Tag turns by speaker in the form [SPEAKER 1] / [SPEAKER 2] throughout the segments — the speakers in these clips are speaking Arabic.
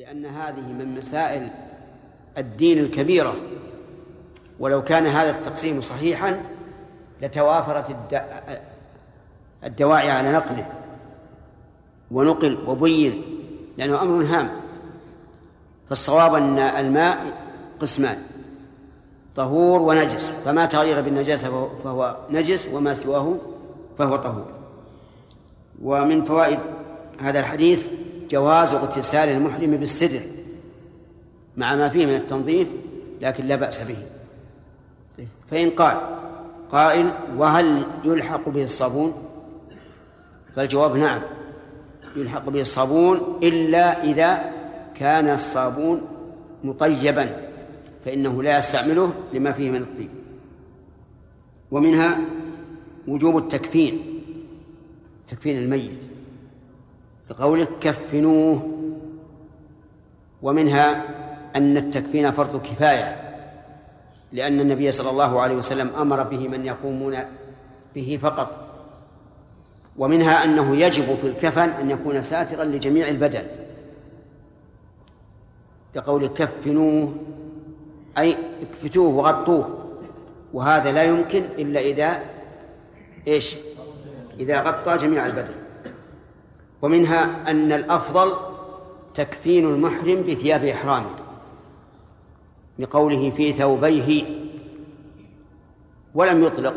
[SPEAKER 1] لأن هذه من مسائل الدين الكبيرة. ولو كان هذا التقسيم صحيحا لتوافرت الدواعي على نقله. ونقل وبين لأنه أمر هام. فالصواب أن الماء قسمان طهور ونجس. فما تغير بالنجاسة فهو نجس وما سواه فهو طهور. ومن فوائد هذا الحديث جواز اغتسال المحرم بالسدر مع ما فيه من التنظيف لكن لا بأس به. فإن قال قائل وهل يلحق به الصابون؟ فالجواب نعم يلحق به الصابون إلا إذا كان الصابون مطيبا فإنه لا يستعمله لما فيه من الطيب. ومنها وجوب التكفين تكفين الميت. بقوله كفنوه. ومنها أن التكفين فرض كفاية لأن النبي صلى الله عليه وسلم أمر به من يقومون به فقط. ومنها أنه يجب في الكفن أن يكون ساترا لجميع البدن. كقول كفنوه أي اكفتوه وغطوه. وهذا لا يمكن إلا إذا إيش؟ إذا غطى جميع البدن. ومنها أن الأفضل تكفين المحرم بثياب إحرامه لقوله في ثوبيه ولم يطلق.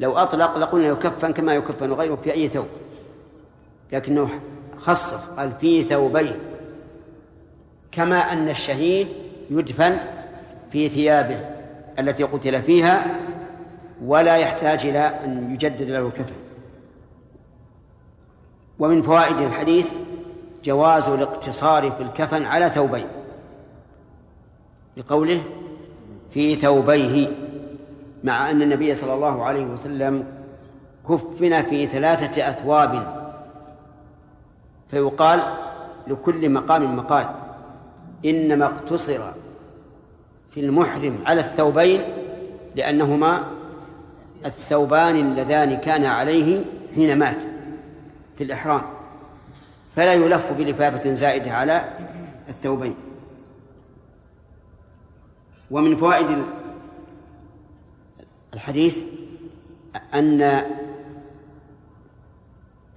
[SPEAKER 1] لو أطلق لقلنا يكفن كما يكفن غيره في أي ثوب. لكنه خصص قال في ثوبيه. كما أن الشهيد يدفن في ثيابه التي قتل فيها ولا يحتاج إلى أن يجدد له الكفن ومن فوائد الحديث جواز الاقتصار في الكفن على ثوبين. لقوله في ثوبيه مع أن النبي صلى الله عليه وسلم كفن في ثلاثة أثواب. فيقال لكل مقام مقال إنما اقتصر في المحرم على الثوبين لأنهما الثوبان اللذان كان عليه حين مات. في الإحرام فلا يلف بلفافة زائدة على الثوبين. ومن فوائد الحديث أن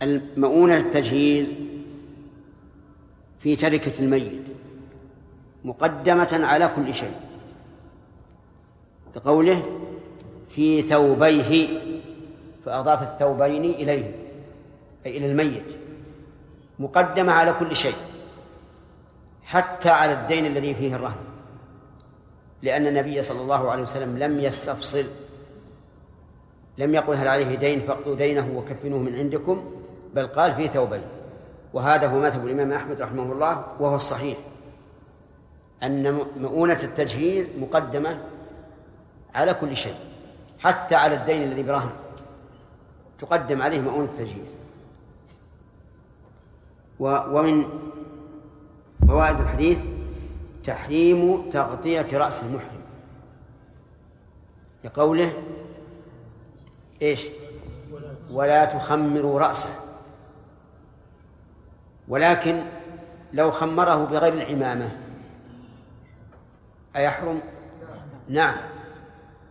[SPEAKER 1] المؤونة التجهيز في تركة الميت مقدمة على كل شيء بقوله في ثوبيه فأضاف الثوبين إليه. أي إلى الميت مقدمة على كل شيء حتى على الدين الذي فيه الرهن. لأن النبي صلى الله عليه وسلم لم يستفصل لم يقل هل عليه دين فاقضوا دينه وكفنوه من عندكم بل قال في ثوبين. وهذا هو مذهب الإمام أحمد رحمه الله وهو الصحيح. أن مؤونة التجهيز مقدمة على كل شيء حتى على الدين الذي برهن. تقدم عليه مؤونة التجهيز. ومن فوائد الحديث تحريم تغطية رأس المحرم. لقوله إيش؟ ولا تخمروا رأسه. ولكن لو خمره بغير العمامة أيحرم؟ نعم.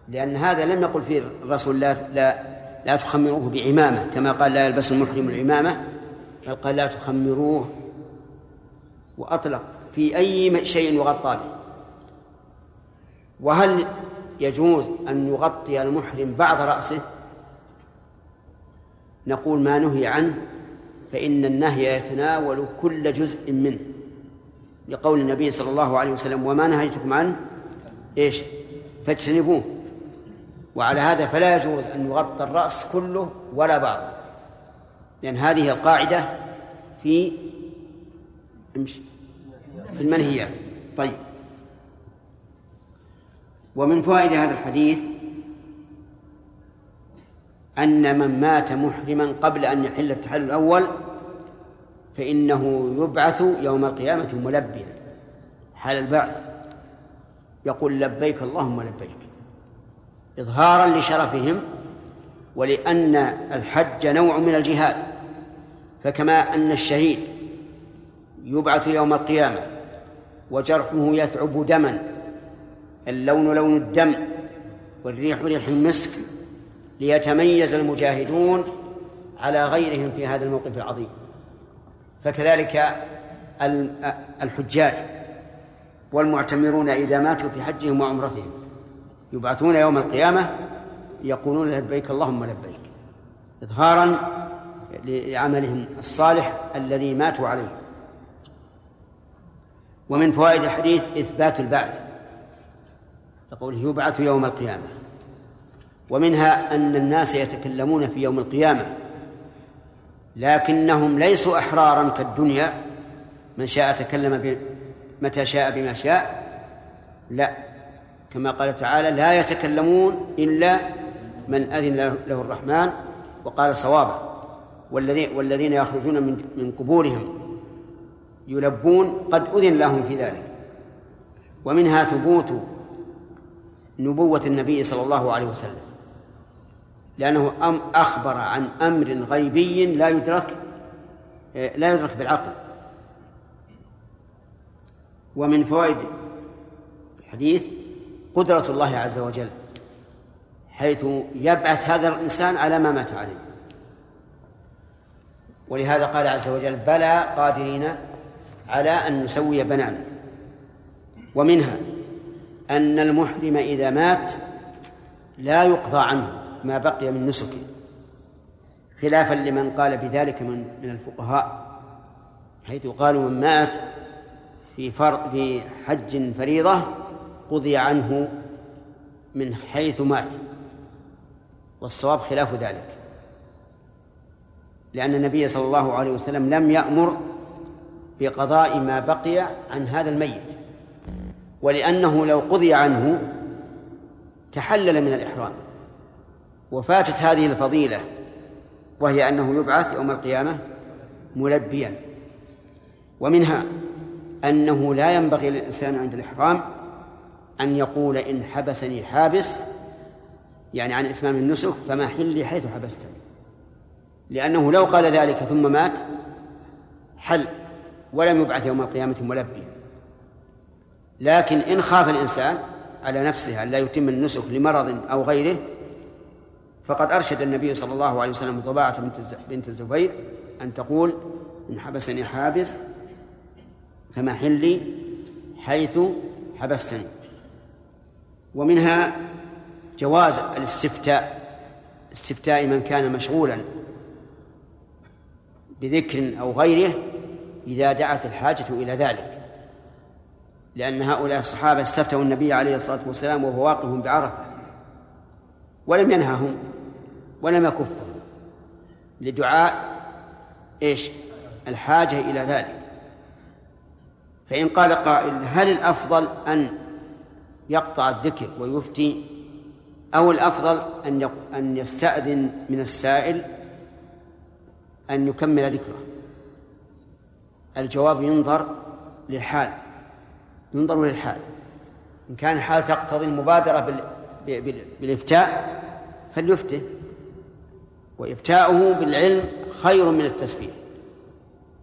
[SPEAKER 1] لأن هذا لم يقل فيه الرسول لا لا لا تخمروه بعمامة كما قال لا يلبس المحرم العمامة بل قال لا تخمروه وأطلق في أي شيء يغطى به. وهل يجوز أن يغطي المحرم بعض رأسه؟ نقول ما نهي عنه فإن النهي يتناول كل جزء منه. لقول النبي صلى الله عليه وسلم وما نهيتكم عنه؟ إيش؟ فاجتنبوه. وعلى هذا فلا يجوز أن يغطى الرأس كله ولا بعضه. لأن هذه القاعدة في في المنهيات. طيب. ومن فوائد هذا الحديث أن من مات محرما قبل أن يحل التحلل الأول فإنه يبعث يوم القيامة ملبيا. حال البعث. يقول لبيك اللهم لبيك. إظهارا لشرفهم ولأن الحج نوع من الجهاد. فكما أن الشهيد يبعث يوم القيامة وجرحه يثعب دما اللون لون الدم والريح ريح المسك ليتميز المجاهدون على غيرهم في هذا الموقف العظيم. فكذلك الحجاج والمعتمرون إذا ماتوا في حجهم وعمرتهم يبعثون يوم القيامة يقولون لبيك اللهم لبيك إظهارا لعملهم الصالح الذي ماتوا عليه. ومن فوائد الحديث إثبات البعث يقول يبعث يوم القيامة. ومنها أن الناس يتكلمون في يوم القيامة لكنهم ليسوا أحرارا كالدنيا. من شاء تكلم متى شاء بما شاء. لا. كما قال تعالى لا يتكلمون إلا من أذن له الرحمن. وقال صوابا والذين والذين يخرجون من من قبورهم يلبون قد أذن لهم في ذلك. ومنها ثبوت نبوة النبي صلى الله عليه وسلم. لأنه أم أخبر عن أمر غيبي لا يدرك لا يدرك بالعقل. ومن فوائد الحديث قدرة الله عز وجل حيث يبعث هذا الإنسان على ما مات عليه. ولهذا قال عز وجل بلى قادرين على أن نسوي بنانا ومنها أن المحرم إذا مات لا يقضى عنه ما بقي من نسكه. خلافا لمن قال بذلك من من الفقهاء حيث قالوا من مات في فرق في حج فريضة قضي عنه من حيث مات. والصواب خلاف ذلك. لأن النبي صلى الله عليه وسلم لم يأمر بقضاء ما بقي عن هذا الميت. ولأنه لو قضي عنه تحلل من الإحرام. وفاتت هذه الفضيلة وهي أنه يبعث يوم القيامة ملبيا. ومنها أنه لا ينبغي للإنسان عند الإحرام أن يقول إن حبسني حابس يعني عن إتمام النسك فما حلي حيث حبستني لأنه لو قال ذلك ثم مات حل ولم يبعث يوم القيامة ملبيا. لكن إن خاف الإنسان على نفسه أن لا يتم النسك لمرض أو غيره فقد أرشد النبي صلى الله عليه وسلم ضباعة بنت الزبير أن تقول إن حبسني حابس فمحلي حيث حبستني. ومنها جواز الاستفتاء استفتاء من كان مشغولا بذكر أو غيره إذا دعت الحاجة إلى ذلك. لأن هؤلاء الصحابة استفتوا النبي عليه الصلاة والسلام وهو واقف بعرفة. ولم ينههم ولم يكفهم. لدعاء إيش؟ الحاجة إلى ذلك. فإن قال قائل هل الأفضل أن يقطع الذكر ويفتي أو الأفضل أن أن يستأذن من السائل؟ أن يكمل ذكره. الجواب ينظر للحال. ينظر للحال. إن كان الحال تقتضي المبادرة بالإفتاء فليفته. وإفتاؤه بالعلم خير من التسبيح.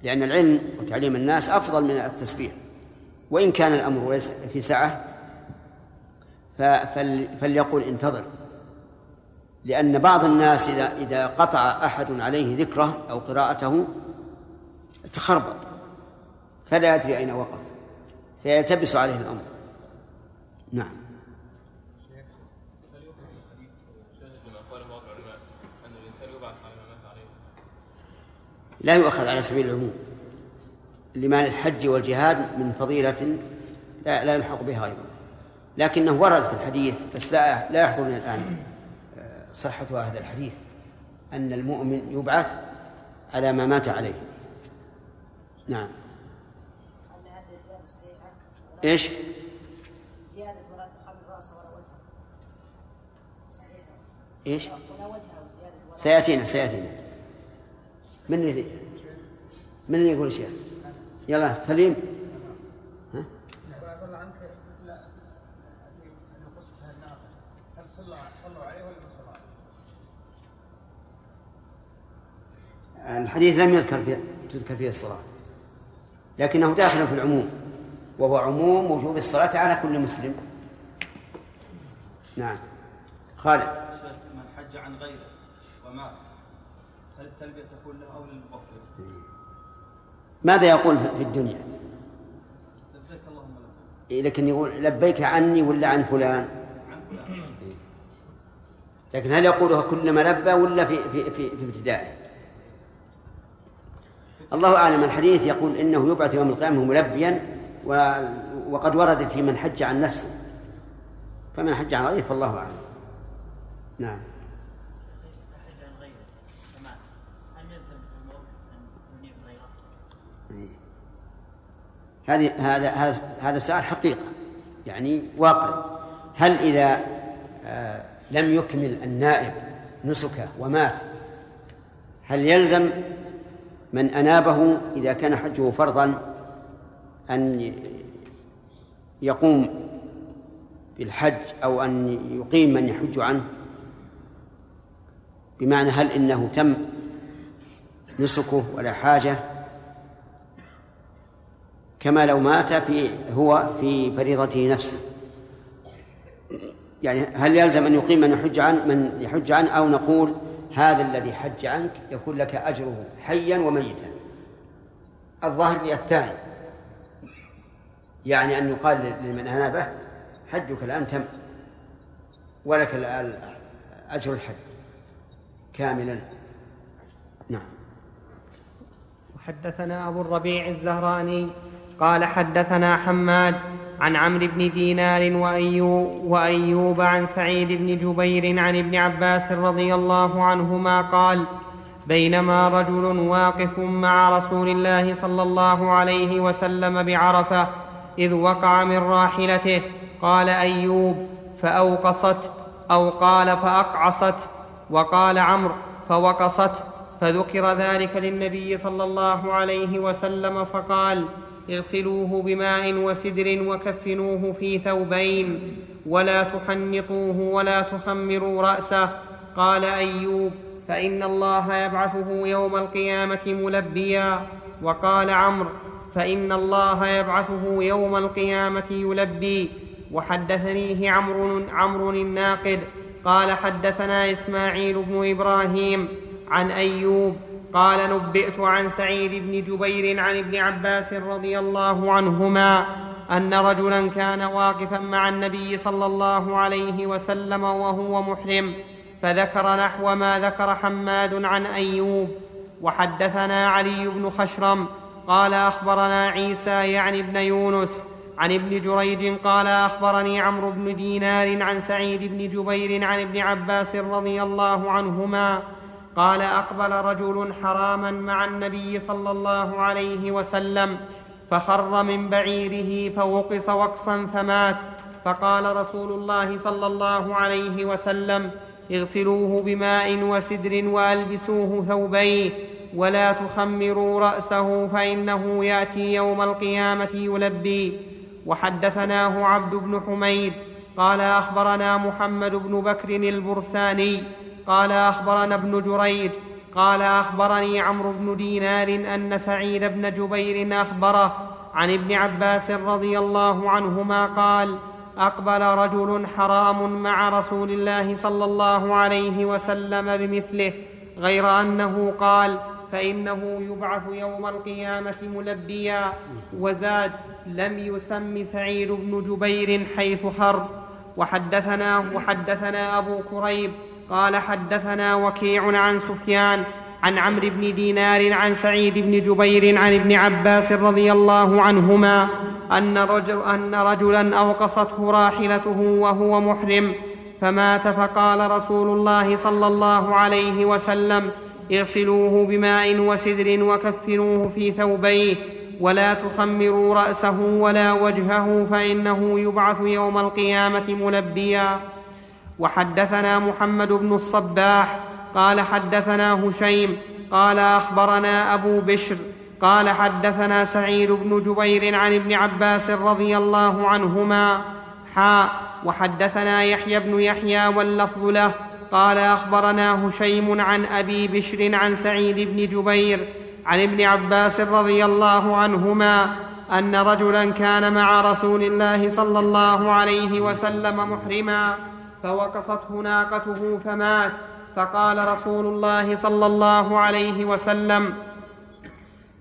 [SPEAKER 1] لأن العلم وتعليم الناس أفضل من التسبيح. وإن كان الأمر في سعة فليقل انتظر. لأن بعض الناس إذا إذا قطع أحد عليه ذكره أو قراءته تخربط فلا يدري أين وقف فيلتبس عليه الأمر. نعم. لا يؤخذ على سبيل العموم لما الحج والجهاد من فضيلة لا, لا يلحق بها أيضا. لكنه ورد في الحديث بس لا لا يحضرني الآن. صحة هذا الحديث أن المؤمن يبعث على ما مات عليه. نعم. إيش؟ زيادة ولا رأسه ولا وجهه. إيش؟ ولا وجهه سيأتينا سيأتينا. من اللي من اللي يقول شيء؟ يلا سليم. الحديث لم يذكر في تذكر فيه الصلاة لكنه داخل في العموم وهو عموم وجوب الصلاة على كل مسلم نعم خالد
[SPEAKER 2] من حج عن غيره ومات هل التلبية تكون له أو للموكل؟
[SPEAKER 1] ماذا يقول في الدنيا؟
[SPEAKER 2] لبيك اللهم لبيك
[SPEAKER 1] إيه، لكن يقول لبيك عني ولا عن فلان؟
[SPEAKER 2] عن فلان
[SPEAKER 1] لكن هل يقولها كلما لبى ولا في في في, في ابتدائه؟ الله أعلم الحديث يقول إنه يبعث يوم القيامة ملبيا وقد ورد في من حج عن نفسه. فمن حج عن غيره فالله أعلم. نعم. هذه هذا هذا سؤال حقيقة يعني واقع. هل إذا آه لم يكمل النائب نسكه ومات هل يلزم من أنابه إذا كان حجه فرضا أن يقوم بالحج أو أن يقيم من يحج عنه. بمعنى هل إنه تم نسكه ولا حاجة؟ كما لو مات في هو في فريضته نفسه. يعني هل يلزم أن يقيم من يحج عن من يحج عنه أو نقول هذا الذي حج عنك يكون لك أجره حيا وميتا. الظاهر الثاني. يعني أن يقال لمن أنابه حجك الآن تم ولك أجر الحج كاملا. نعم.
[SPEAKER 3] وحدثنا أبو الربيع الزهراني قال حدثنا حماد عن عمرو بن دينار وأيوب, وأيوب عن سعيد بن جبير عن ابن عباس رضي الله عنهما قال بينما رجل واقف مع رسول الله صلى الله عليه وسلم بعرفة إذ وقع من راحلته قال أيوب فأوقصت أو قال فأقعصت وقال عمرو فوقصت فذكر ذلك للنبي صلى الله عليه وسلم فقال اغسلوه بماء وسدر وكفنوه في ثوبين ولا تحنطوه ولا تخمروا رأسه. قال أيوب فإن الله يبعثه يوم القيامة ملبيا. وقال عمرو فإن الله يبعثه يوم القيامة يلبي. وحدثنيه عمرو عمرو الناقد. قال حدثنا إسماعيل بن إبراهيم عن أيوب قال نبئت عن سعيد بن جبير عن ابن عباس رضي الله عنهما أن رجلا كان واقفا مع النبي صلى الله عليه وسلم وهو محرم فذكر نحو ما ذكر حماد عن أيوب. وحدثنا علي بن خشرم قال أخبرنا عيسى يعني ابن يونس عن ابن جريج قال أخبرني عمرو بن دينار عن سعيد بن جبير عن ابن عباس رضي الله عنهما قال أقبل رجل حراما مع النبي صلى الله عليه وسلم فخر من بعيره فوقص وقصا فمات. فقال رسول الله صلى الله عليه وسلم اغسلوه بماء وسدر وألبسوه ثوبيه ولا تخمروا رأسه فإنه يأتي يوم القيامة يلبي. وحدثناه عبد بن حميد. قال أخبرنا محمد بن بكر البرساني قال أخبرنا ابن جريج قال أخبرني عمرو بن دينار أن سعيد بن جبير أخبره عن ابن عباس رضي الله عنهما قال أقبل رجل حرام مع رسول الله صلى الله عليه وسلم بمثله غير أنه قال فإنه يبعث يوم القيامة ملبيا وزاد لم يسم سعيد بن جبير حيث خر وحدثنا وحدثنا أبو كريب قال حدثنا وكيع عن سفيان عن عمرو بن دينار عن سعيد بن جبير عن ابن عباس رضي الله عنهما أن, رجل أن رجلا أوقصته راحلته وهو محرم فمات فقال رسول الله صلى الله عليه وسلم اغسلوه بماء وسدر وكفنوه في ثوبيه ولا تخمروا رأسه ولا وجهه فإنه يبعث يوم القيامة ملبيا. وحدثنا محمد بن الصباح قال حدثنا هشيم قال أخبرنا أبو بشر قال حدثنا سعيد بن جبير عن ابن عباس رضي الله عنهما حاء وحدثنا يحيى بن يحيى واللفظ له قال أخبرنا هشيم عن أبي بشر عن سعيد بن جبير عن ابن عباس رضي الله عنهما أن رجلا كان مع رسول الله صلى الله عليه وسلم محرما. فوقصته ناقته فمات. فقال رسول الله صلى الله عليه وسلم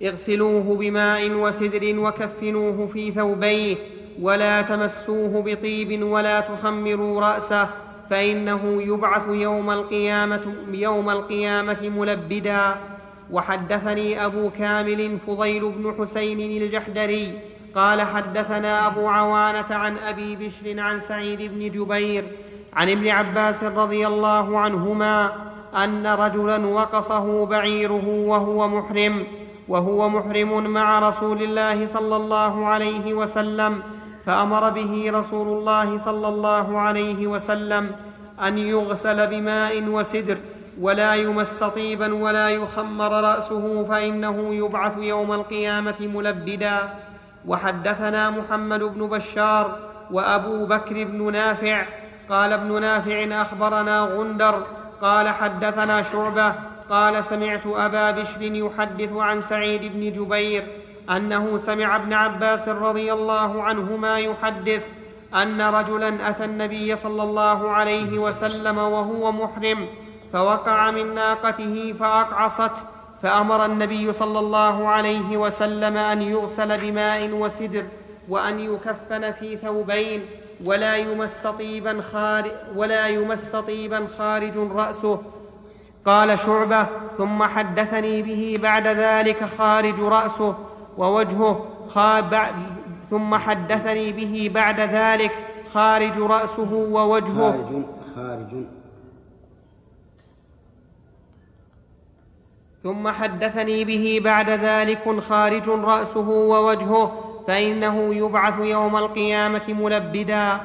[SPEAKER 3] اغسلوه بماء وسدر وكفنوه في ثوبيه ولا تمسوه بطيب ولا تخمروا رأسه فإنه يبعث يوم القيامة يوم القيامة ملبدا. وحدثني أبو كامل فضيل بن حسين الجحدري قال حدثنا أبو عوانة عن أبي بشر عن سعيد بن جبير عن ابن عباس رضي الله عنهما أن رجلا وقصه بعيره وهو محرم وهو محرم مع رسول الله صلى الله عليه وسلم فأمر به رسول الله صلى الله عليه وسلم أن يغسل بماء وسدر ولا يمس طيبا ولا يخمر رأسه فإنه يبعث يوم القيامة ملبدا. وحدثنا محمد بن بشار وأبو بكر بن نافع قال ابن نافع أخبرنا غندر قال حدثنا شعبة قال سمعت أبا بشر يحدث عن سعيد بن جبير أنه سمع ابن عباس رضي الله عنهما يحدث أن رجلا أتى النبي صلى الله عليه وسلم وهو محرم فوقع من ناقته فأقعصت فأمر النبي صلى الله عليه وسلم أن يغسل بماء وسدر وأن يكفن في ثوبين ولا يمس طيبا خارج ولا يمس طيبا خارج رأسه. قال شعبة ثم حدثني به بعد ذلك خارج رأسه ووجهه ثم حدثني به بعد ذلك خارج رأسه ووجهه.
[SPEAKER 1] خارج خارج.
[SPEAKER 3] ثم حدثني به بعد ذلك خارج رأسه ووجهه فإنه يبعث يوم القيامة ملبدا.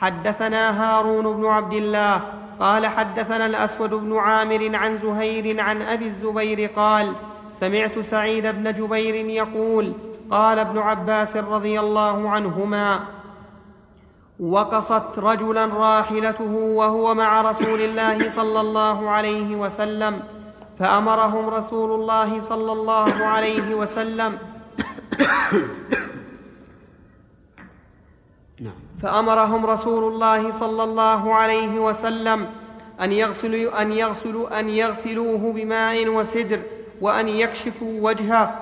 [SPEAKER 3] حدثنا هارون بن عبد الله قال حدثنا الأسود بن عامر عن زهير عن أبي الزبير قال سمعت سعيد بن جبير يقول قال ابن عباس رضي الله عنهما وقصت رجلا راحلته وهو مع رسول الله صلى الله عليه وسلم فأمرهم رسول الله صلى الله عليه وسلم
[SPEAKER 1] نعم
[SPEAKER 3] فأمرهم رسول الله صلى الله عليه وسلم أن يغسلوا أن يغسلوا أن يغسلوه بماء وسدر وأن يكشفوا وجهه.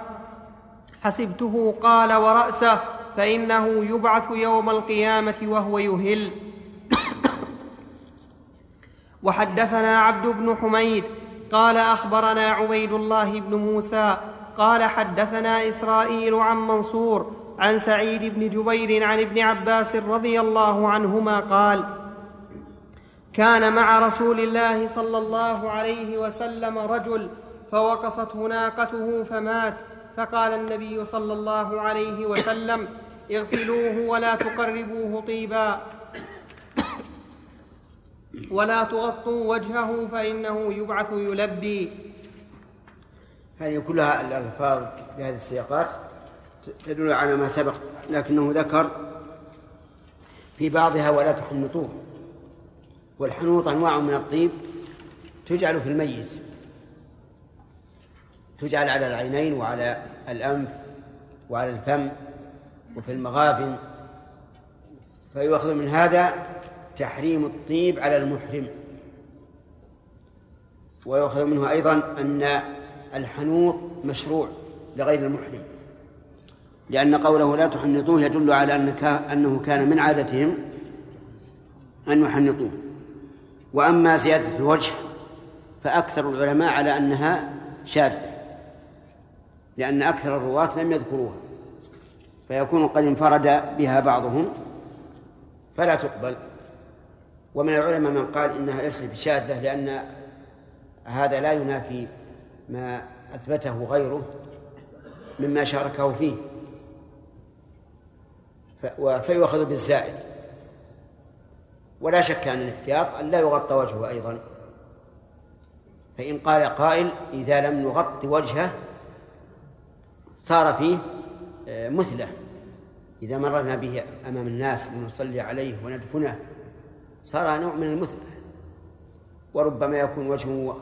[SPEAKER 3] حسبته قال ورأسه فإنه يبعث يوم القيامة وهو يهل. وحدثنا عبد بن حميد قال أخبرنا عبيد الله بن موسى قال حدثنا إسرائيل عن منصور عن سعيد بن جبير عن ابن عباس رضي الله عنهما قال كان مع رسول الله صلى الله عليه وسلم رجل فوقصته ناقته فمات فقال النبي صلى الله عليه وسلم اغسلوه ولا تقربوه طيبا. ولا تغطوا وجهه فإنه يبعث يلبي.
[SPEAKER 1] هذه كلها الألفاظ بهذه السياقات. تدل على ما سبق لكنه ذكر في بعضها ولا تحنطوه. والحنوط أنواع من الطيب تجعل في الميت تجعل على العينين وعلى الأنف وعلى الفم وفي المغابن فيؤخذ من هذا تحريم الطيب على المحرم. ويؤخذ منه أيضا أن الحنوط مشروع لغير المحرم. لأن قوله لا تحنطوه يدل على أنه كان من عادتهم أن يحنطوه. وأما زيادة الوجه فأكثر العلماء على أنها شاذة لأن أكثر الرواة لم يذكروها فيكون قد انفرد بها بعضهم فلا تقبل. ومن العلماء من قال إنها ليست بشاذة لأن هذا لا ينافي ما أثبته غيره مما شاركه فيه. فيؤخذ بالزائد. ولا شك أن الاحتياط أن لا يغطى وجهه أيضا. فإن قال قائل إذا لم نغطي وجهه صار فيه آه، مثلة. إذا مررنا به أمام الناس لنصلي عليه وندفنه صار نوع من المثلة وربما يكون وجهه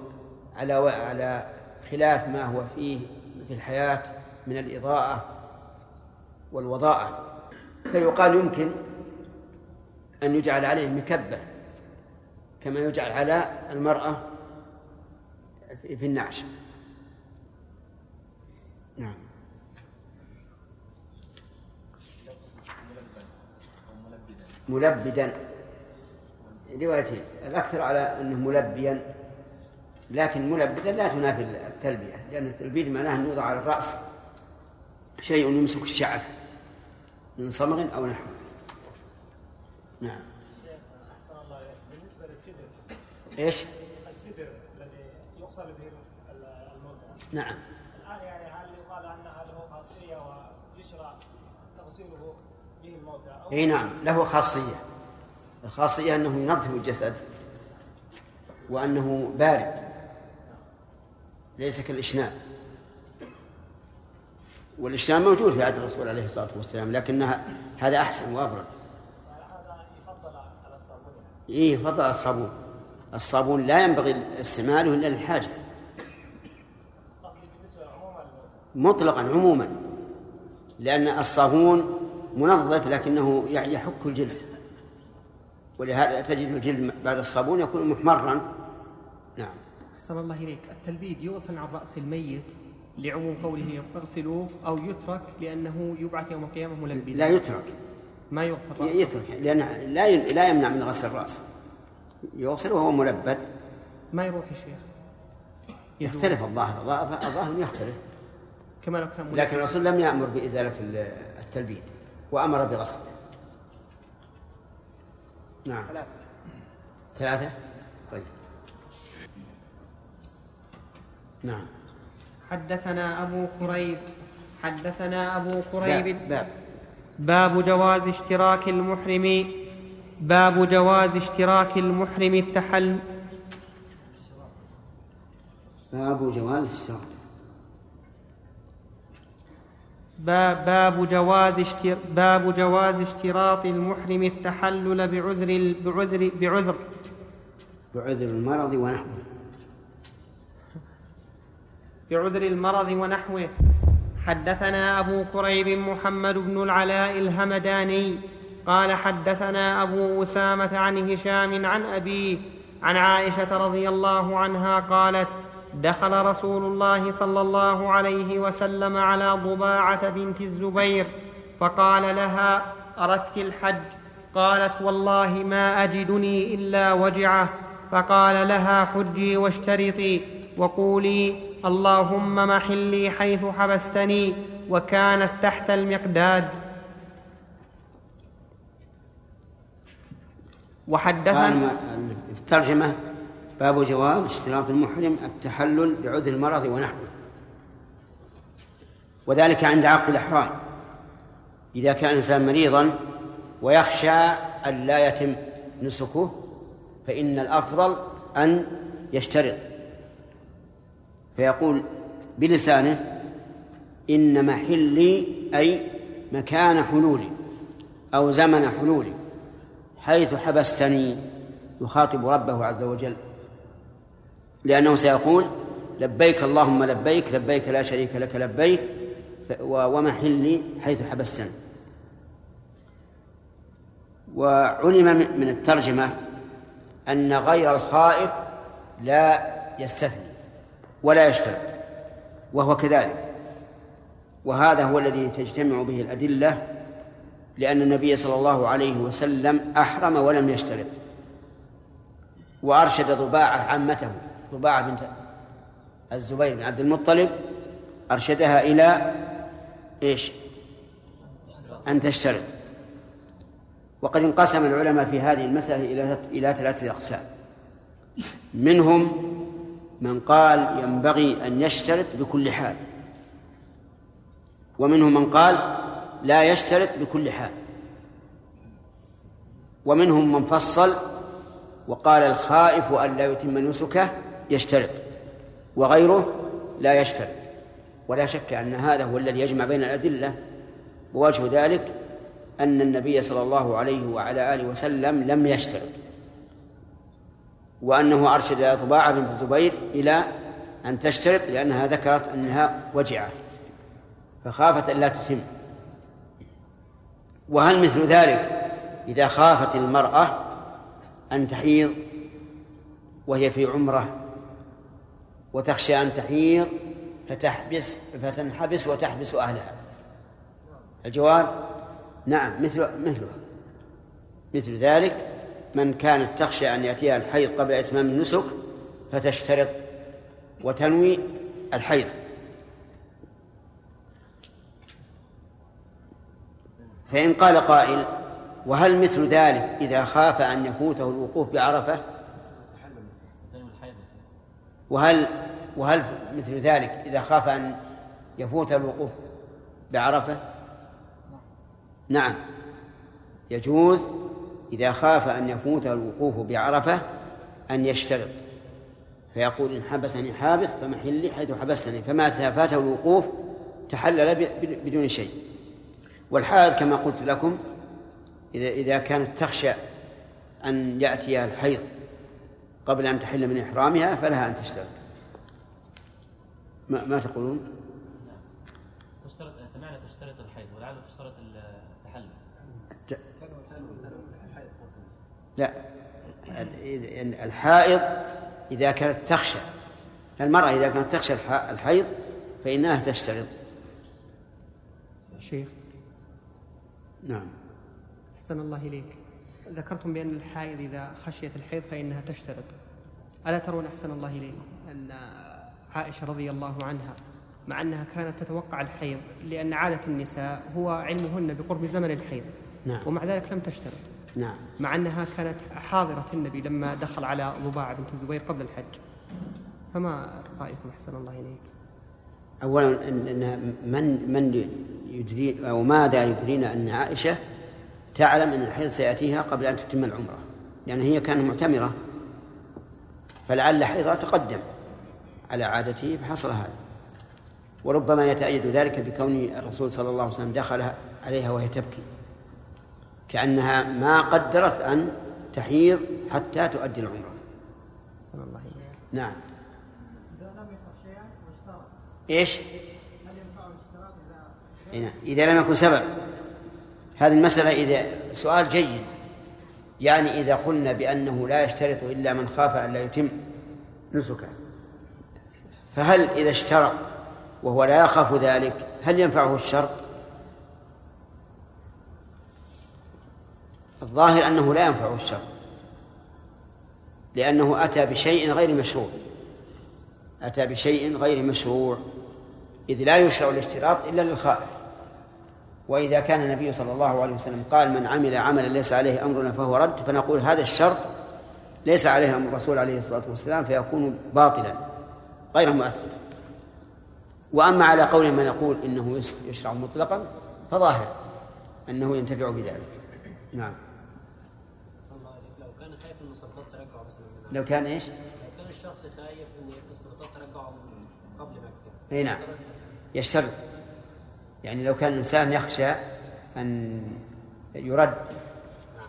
[SPEAKER 1] على على خلاف ما هو فيه في الحياة من الإضاءة والوضاءة. فيقال يمكن أن يجعل عليه مكبة كما يجعل على المرأة في النعش. نعم. ملبدا. روايتين. الأكثر على أنه ملبيا لكن ملبدا لا تنافي التلبية لأن التلبيد معناه أن يوضع على الرأس شيء يمسك الشعر. من صمغ أو نحوه نعم.
[SPEAKER 4] أحسن الله بالنسبة للسدر
[SPEAKER 1] إيش؟
[SPEAKER 4] السدر الذي يغسل به الموتى
[SPEAKER 1] نعم.
[SPEAKER 4] الآن يعني هل يقال أنها له خاصية ويشرع تغسيله به الموتى أو
[SPEAKER 1] إي نعم له خاصية. الخاصية أنه ينظف الجسد وأنه بارد. ليس كالإشناب. والإشناب موجود في عهد الرسول عليه الصلاة والسلام لكنها هذا أحسن
[SPEAKER 4] الصابون
[SPEAKER 1] إيه فضل الصابون. الصابون لا ينبغي استعماله إلا للحاجة. مطلقا عموما. لأن الصابون منظف لكنه يحك الجلد. ولهذا تجد الجلد بعد الصابون يكون محمرا. نعم.
[SPEAKER 3] أحسن الله إليك. التلبيد يغسل عن رأس الميت لعموم قوله اغسلوه أو يترك لأنه يبعث يوم القيامة ملبدا
[SPEAKER 1] لا يترك.
[SPEAKER 3] ما يغسل رأسه.
[SPEAKER 1] يترك. لأنه لا ي- لا يمنع من غسل الرأس. يغسل وهو ملبد.
[SPEAKER 3] ما يروح يا شيخ.
[SPEAKER 1] يختلف الظاهر. الظاهر الظاهر يختلف.
[SPEAKER 3] كما لو كان.
[SPEAKER 1] لكن الرسول لم يأمر بإزالة ال- التلبيد. وأمر بغسله نعم. ثلاثة؟ طيب. نعم.
[SPEAKER 3] حدثنا أبو كريب. حدثنا أبو كريب.
[SPEAKER 1] باب, باب.
[SPEAKER 3] باب جواز اشتراك المحرم. باب جواز اشتراك المحرم التحل.
[SPEAKER 1] باب جواز الشرط
[SPEAKER 3] باب, باب جواز اشتر باب جواز اشتراط المحرم التحلل بعذر بعذر بعذر.
[SPEAKER 1] بعذر المرض ونحوه.
[SPEAKER 3] بعذر المرض ونحوه. حدثنا أبو كريب محمد بن العلاء الهمداني قال حدثنا أبو أسامة عن هشام عن أبيه عن عائشة رضي الله عنها قالت دخل رسول الله صلى الله عليه وسلم على ضباعة بنت الزبير فقال لها أردت الحج؟ قالت والله ما أجدني إلا وجعه. فقال لها حجي واشترطي وقولي اللهم محلي حيث حبستني وكانت تحت المقداد. وحدثنا
[SPEAKER 1] الترجمة باب جواز اشتراط المحرم التحلل بعذر المرض ونحوه. وذلك عند عقد الإحرام. إذا كان الإنسان مريضا ويخشى أن لا يتم نسكه فإن الأفضل أن يشترط. فيقول بلسانه إن محلي أي مكان حلولي أو زمن حلولي حيث حبستني يخاطب ربه عز وجل لأنه سيقول لبيك اللهم لبيك لبيك لا شريك لك لبيك ومحلي حيث حبستني. وعلم من الترجمة أن غير الخائف لا يستثني. ولا يشترط وهو كذلك. وهذا هو الذي تجتمع به الأدلة لأن النبي صلى الله عليه وسلم أحرم ولم يشترط وأرشد ضباعة عمته ضباعة بنت الزبير بن عبد المطلب أرشدها إلى إيش؟ أن تشترط. وقد انقسم العلماء في هذه المسألة إلى إلى ثلاثة أقسام. منهم من قال ينبغي أن يشترط بكل حال. ومنهم من قال لا يشترط بكل حال. ومنهم من فصل وقال الخائف أن لا يتم نسكه يشترط وغيره لا يشترط. ولا شك أن هذا هو الذي يجمع بين الأدلة ووجه ذلك أن النبي صلى الله عليه وعلى آله وسلم لم يشترط. وأنه أرشد طباعة بنت الزبير إلى أن تشترط لأنها ذكرت أنها وجعة فخافت أن لا تتم. وهل مثل ذلك إذا خافت المرأة أن تحيض وهي في عمرة وتخشى أن تحيض فتحبس فتنحبس وتحبس أهلها؟ الجواب نعم مثل مثلها. مثل ذلك من كانت تخشى أن يأتيها الحيض قبل إتمام النسك فتشترط وتنوي الحيض. فإن قال قائل وهل مثل ذلك إذا خاف أن يفوته الوقوف بعرفة؟ وهل وهل مثل ذلك إذا خاف أن يفوت الوقوف بعرفة؟ نعم. يجوز إذا خاف أن يفوت الوقوف بعرفة أن يشترط فيقول إن حبسني حابس فمحلي حيث حبستني. فما فاته الوقوف تحلل بدون شيء. والحائض كما قلت لكم إذا إذا كانت تخشى أن يأتيها الحيض قبل أن تحل من إحرامها فلها أن تشترط ما, ما تقولون؟
[SPEAKER 5] تشترط سمعنا تشترط الحيض ولعل تشترط التحلل
[SPEAKER 1] لا. الحائض إذا كانت تخشى. المرأة إذا كانت تخشى الحيض فإنها تشترط.
[SPEAKER 3] شيخ.
[SPEAKER 1] نعم.
[SPEAKER 3] أحسن الله إليك. ذكرتم بأن الحائض إذا خشيت الحيض فإنها تشترط. ألا ترون أحسن الله إليكم أن عائشة رضي الله عنها مع أنها كانت تتوقع الحيض لأن عادة النساء هو علمهن بقرب زمن الحيض.
[SPEAKER 1] نعم.
[SPEAKER 3] ومع ذلك لم تشترط.
[SPEAKER 1] نعم.
[SPEAKER 3] مع أنها كانت حاضرة النبي لما دخل على ضباعة بنت الزبير قبل الحج. فما رأيكم أحسن الله إليك؟
[SPEAKER 1] أولا إن من من يدري أو ماذا يدرينا أن عائشة تعلم أن الحيض سيأتيها قبل أن تتم العمرة لأن يعني هي كانت معتمرة. فلعل حيضها تقدم على عادته فحصل هذا. وربما يتأيد ذلك بكون الرسول صلى الله عليه وسلم دخل عليها وهي تبكي. كأنها ما قدرت أن تحيض حتى تؤدي العمرة
[SPEAKER 3] صلى الله عليه
[SPEAKER 1] نعم. إيش؟ إذا لم يكن سبب. هذه المسألة إذا سؤال جيد. يعني إذا قلنا بأنه لا يشترط إلا من خاف أن لا يتم نسكه. فهل إذا اشترط وهو لا يخاف ذلك هل ينفعه الشرط؟ الظاهر أنه لا ينفعه الشرط لأنه أتى بشيء غير مشروع. أتى بشيء غير مشروع إذ لا يشرع الاشتراط إلا للخائف. وإذا كان النبي صلى الله عليه وسلم قال من عمل عملا ليس عليه أمرنا فهو رد فنقول هذا الشرط ليس عليه أمر الرسول عليه الصلاة والسلام فيكون باطلا غير مؤثر. وأما على قول من يقول إنه يشرع مطلقا فظاهر أنه ينتفع بذلك. نعم
[SPEAKER 5] لو كان خايف من السلطات ترجعه مثلا
[SPEAKER 1] لو كان إيش؟
[SPEAKER 5] لو كان الشخص خايف ان السلطات ترجعه من قبل مكه
[SPEAKER 1] إي نعم. يشترط. يعني لو كان الإنسان يخشى أن يرد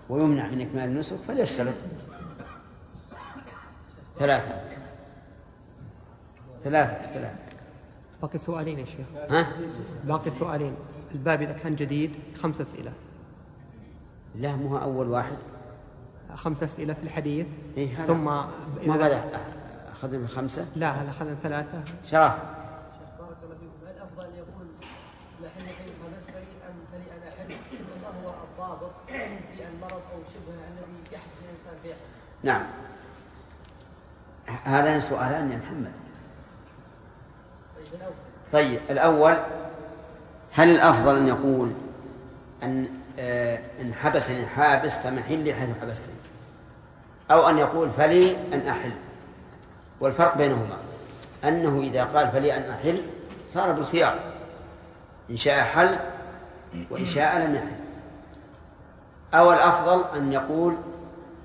[SPEAKER 1] ويمنع من إكمال النسك فليشترط. ثلاثة. ثلاثة ثلاثة.
[SPEAKER 3] باقي سؤالين يا شيخ.
[SPEAKER 1] ها؟
[SPEAKER 3] باقي سؤالين. الباب إذا كان جديد خمس أسئلة.
[SPEAKER 1] لا مو هو أول واحد.
[SPEAKER 3] خمس أسئلة في الحديث.
[SPEAKER 1] إيه
[SPEAKER 3] ثم
[SPEAKER 1] ما بدأ. أخذنا خمسة؟
[SPEAKER 3] لا هذا أخذنا ثلاثة.
[SPEAKER 1] شرف.
[SPEAKER 6] بارك الله فيكم. هل محل حل ما هو الضابط في المرض أو شبهه الذي يحدث به
[SPEAKER 1] نعم. هذان سؤالان يا محمد.
[SPEAKER 6] طيب الأول.
[SPEAKER 1] طيب الأول هل الأفضل أن يقول أن إن حبسني حابس فمحلي حيث حبستني أو أن يقول فلي أن أحل. والفرق بينهما. أنه إذا قال فلي أن أحل صار بالخيار. إن شاء حل وإن شاء لم يحل. أو الأفضل أن يقول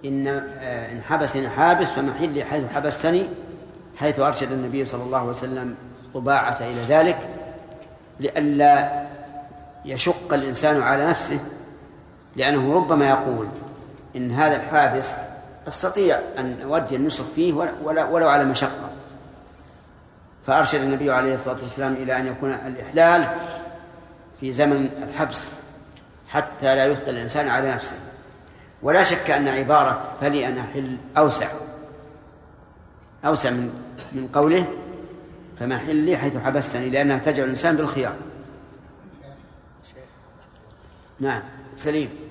[SPEAKER 1] إن آه، إن حبسني حابس فمحلي حيث حبستني حيث أرشد النبي صلى الله عليه وسلم طباعة إلى ذلك لئلا يشق الإنسان على نفسه لأنه ربما يقول إن هذا الحابس أستطيع أن أودي النسك فيه ولو على مشقة. فأرشد النبي عليه الصلاة والسلام إلى أن يكون الإحلال في زمن الحبس حتى لا يثقل الإنسان على نفسه. ولا شك أن عبارة فلي أن أحل أوسع. أوسع من من قوله فما حلي حيث حبستني لأنها تجعل الإنسان بالخيار. نعم سليم.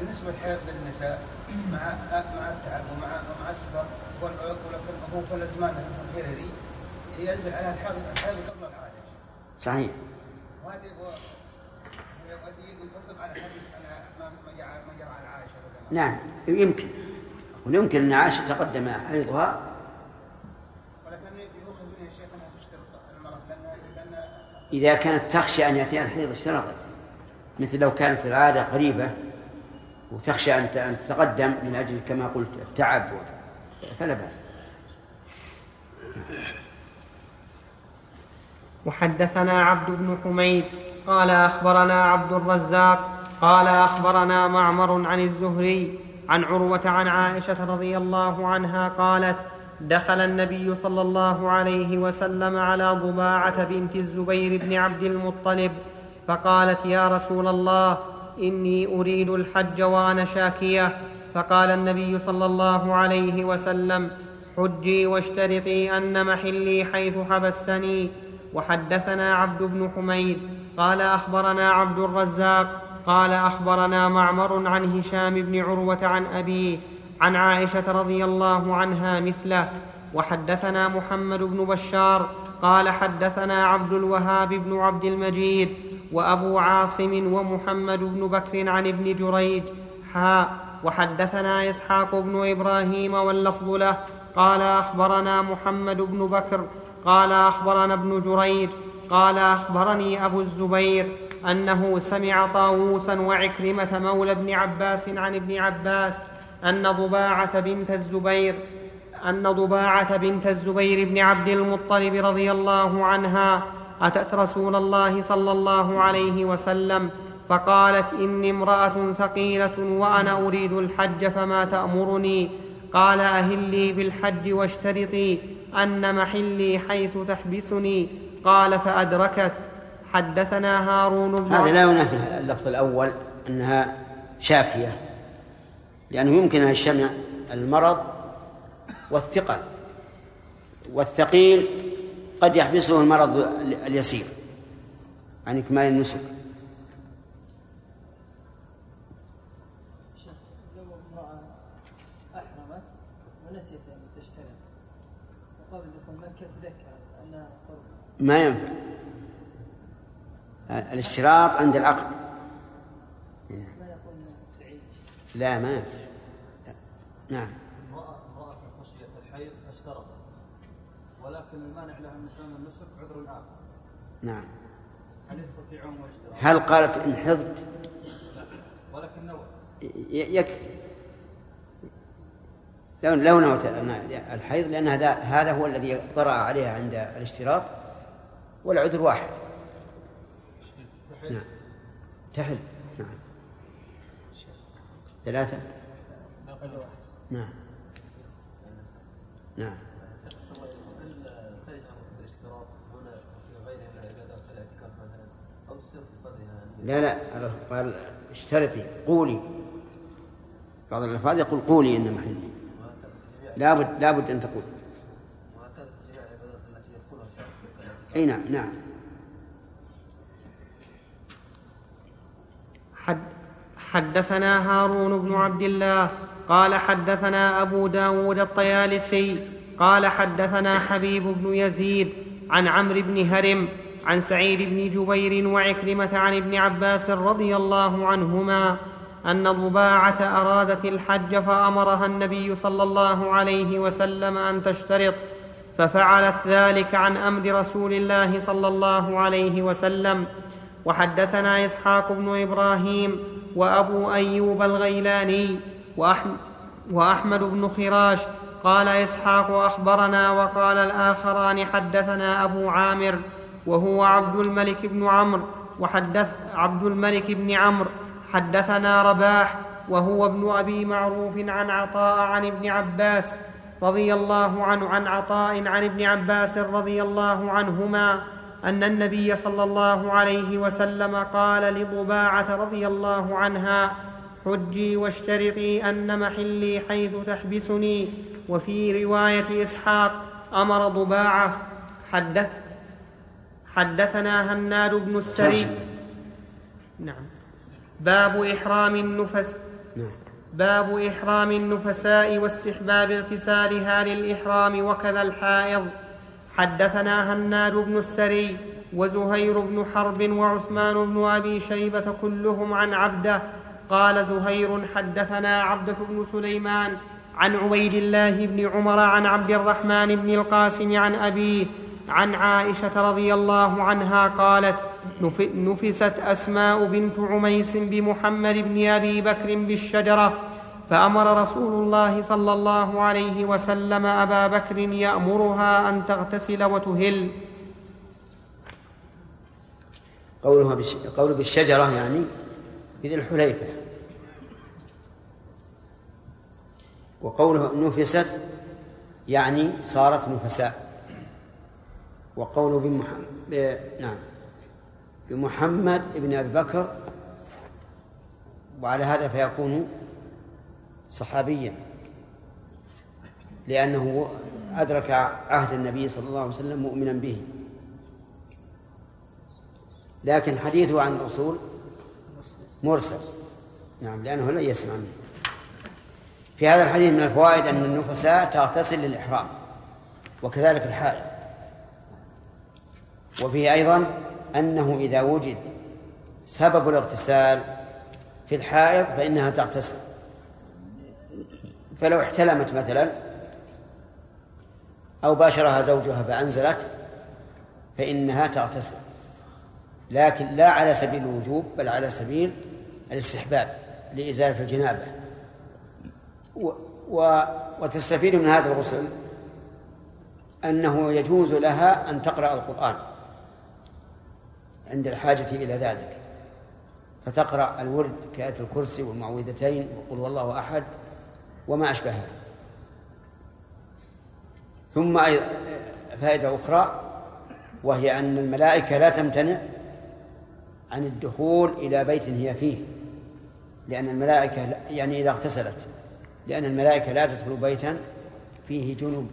[SPEAKER 7] بالنسبة للحيض للنساء مع مع التعب ومع ومع السفر هو في الأزمان الأخيرة ذي ينزل عليها الحيض الحيض قبل العادة
[SPEAKER 1] صحيح.
[SPEAKER 7] وهذه هو يطبق على على ما جرى على عائشة.
[SPEAKER 1] نعم يمكن. ويمكن أن عائشة تقدم حيضها
[SPEAKER 7] ولكن يؤخذ منها الشيخ انها تشترط المرأة لأن لأن
[SPEAKER 1] إذا كانت تخشى أن يأتيها الحيض اشترطت. مثل لو كانت العادة قريبة. وتخشى أن تتقدم من أجل كما قلت التعب فلا بأس.
[SPEAKER 3] وحدثنا عبد بن حميد قال أخبرنا عبد الرزاق قال أخبرنا معمر عن الزهري عن عروة عن عائشة رضي الله عنها قالت دخل النبي صلى الله عليه وسلم على ضباعة بنت الزبير بن عبد المطلب فقالت يا رسول الله إني أريد الحج وأنا شاكية. فقال النبي صلى الله عليه وسلم حجي واشترطي أن محلي حيث حبستني. وحدثنا عبد بن حميد. قال أخبرنا عبد الرزاق. قال أخبرنا معمر عن هشام بن عروة عن أبيه عن عائشة رضي الله عنها مثله. وحدثنا محمد بن بشار. قال حدثنا عبد الوهاب بن عبد المجيد. وأبو عاصم ومحمد بن بكر عن ابن جريج حاء وحدثنا إسحاق بن إبراهيم واللفظ له قال أخبرنا محمد بن بكر قال أخبرنا ابن جريج قال أخبرني أبو الزبير أنه سمع طاووسا وعكرمة مولى ابن عباس عن ابن عباس أن ضباعة بنت الزبير أن ضباعة بنت الزبير بن عبد المطلب رضي الله عنها اتت رسول الله صلى الله عليه وسلم؟ فقالت إني امرأة ثقيلة وأنا أريد الحج فما تأمرني؟ قال أهلي بالحج واشترطي أن محلي حيث تحبسني. قال فأدركت. حدثنا هارون بن
[SPEAKER 1] هذا لا ينافي اللفظ الأول أنها شاكية لأنه يمكن أن يجتمع المرض والثقل والثقيل قد يحبسه المرض اليسير عن إكمال النسك. ما ينفع. الاشتراط عند العقد. لا ما ينفع. نعم
[SPEAKER 2] امرأة امرأة خشية الحيض فاشترطت ولكن المانع لها من إتمام النسك عذر آخر
[SPEAKER 1] نعم.
[SPEAKER 2] هل
[SPEAKER 1] قالت إن حضت؟
[SPEAKER 2] ولكن نوى
[SPEAKER 1] يكفي. لو لو نوت الحيض لأن هذا هذا هو الذي طرأ عليها عند الاشتراط والعذر واحد. نعم. تحل. نعم. ثلاثة؟ نعم. نعم
[SPEAKER 5] الاشتراط هنا في غيرها من العبادات كالاعتكاف مثلا أو تصير في صدرها
[SPEAKER 1] لا لا قال اشترطي قولي. بعض الألفاظ يقول قولي إن محلي لابد لابد أن تقول. أي نعم نعم.
[SPEAKER 3] حد حدثنا هارون بن عبد الله قال حدثنا أبو داود الطيالسي قال حدثنا حبيب بن يزيد عن عمرو بن هرم عن سعيد بن جبير وعكرمة عن ابن عباس رضي الله عنهما أن ضباعة أرادت الحج فأمرها النبي صلى الله عليه وسلم أن تشترط ففعلت ذلك عن أمر رسول الله صلى الله عليه وسلم. وحدثنا إسحاق بن إبراهيم وأبو أيوب الغيلاني وأحمد, بن خراش. قال إسحاق أخبرنا وقال الآخران حدثنا أبو عامر وهو عبد الملك بن عمرو وحدث عبد الملك بن عمرو. حدثنا رباح وهو ابن أبي معروف عن عطاء عن ابن عباس رضي الله عنه عن عطاء عن ابن عباس رضي الله عنهما أن النبي صلى الله عليه وسلم قال لضباعه رضي الله عنها حجي واشترطي أن محلي حيث تحبسني. وفي رواية إسحاق أمر ضباعه حدث حدثنا هناد بن السري. نعم. باب إحرام النفس
[SPEAKER 1] نعم.
[SPEAKER 3] باب إحرام النفساء واستحباب اغتسالها للإحرام وكذا الحائض. حدثنا هناد بن السري وزهير بن حرب وعثمان بن أبي شيبة كلهم عن عبده. قال زهير حدثنا عبدة بن سليمان عن عبيد الله بن عمر عن عبد الرحمن بن القاسم عن أبيه عن عائشة رضي الله عنها قالت نف- نفست أسماء بنت عميس بمحمد بن أبي بكر بالشجرة فأمر رسول الله صلى الله عليه وسلم أبا بكر يأمرها أن تغتسل وتهل.
[SPEAKER 1] قولها بالش... قوله بالشجرة يعني بذي الحليفة. وقوله نفست يعني صارت نفساء. وقوله بمحمد. نعم. بمحمد بن أبي بكر. وعلى هذا فيكون صحابيا. لأنه أدرك عهد النبي صلى الله عليه وسلم مؤمنا به. لكن حديثه عن الرسول مرسل. نعم لأنه لن يسمع منه. في هذا الحديث من الفوائد أن النفساء تغتسل للإحرام. وكذلك الحائض. وفيه أيضا أنه إذا وجد سبب الاغتسال في الحائض فإنها تغتسل. فلو احتلمت مثلا أو باشرها زوجها فأنزلت فإنها تغتسل. لكن لا على سبيل الوجوب بل على سبيل الاستحباب لإزالة الجنابة. و و وتستفيد من هذا الغسل أنه يجوز لها أن تقرأ القرآن. عند الحاجة إلى ذلك. فتقرأ الورد كآية الكرسي والمعوذتين وقل والله أحد وما أشبهها. ثم أيضا فائدة أخرى وهي أن الملائكة لا تمتنع عن الدخول إلى بيت هي فيه. لأن الملائكة يعني إذا اغتسلت لأن الملائكة لا تدخل بيتا فيه جنوب.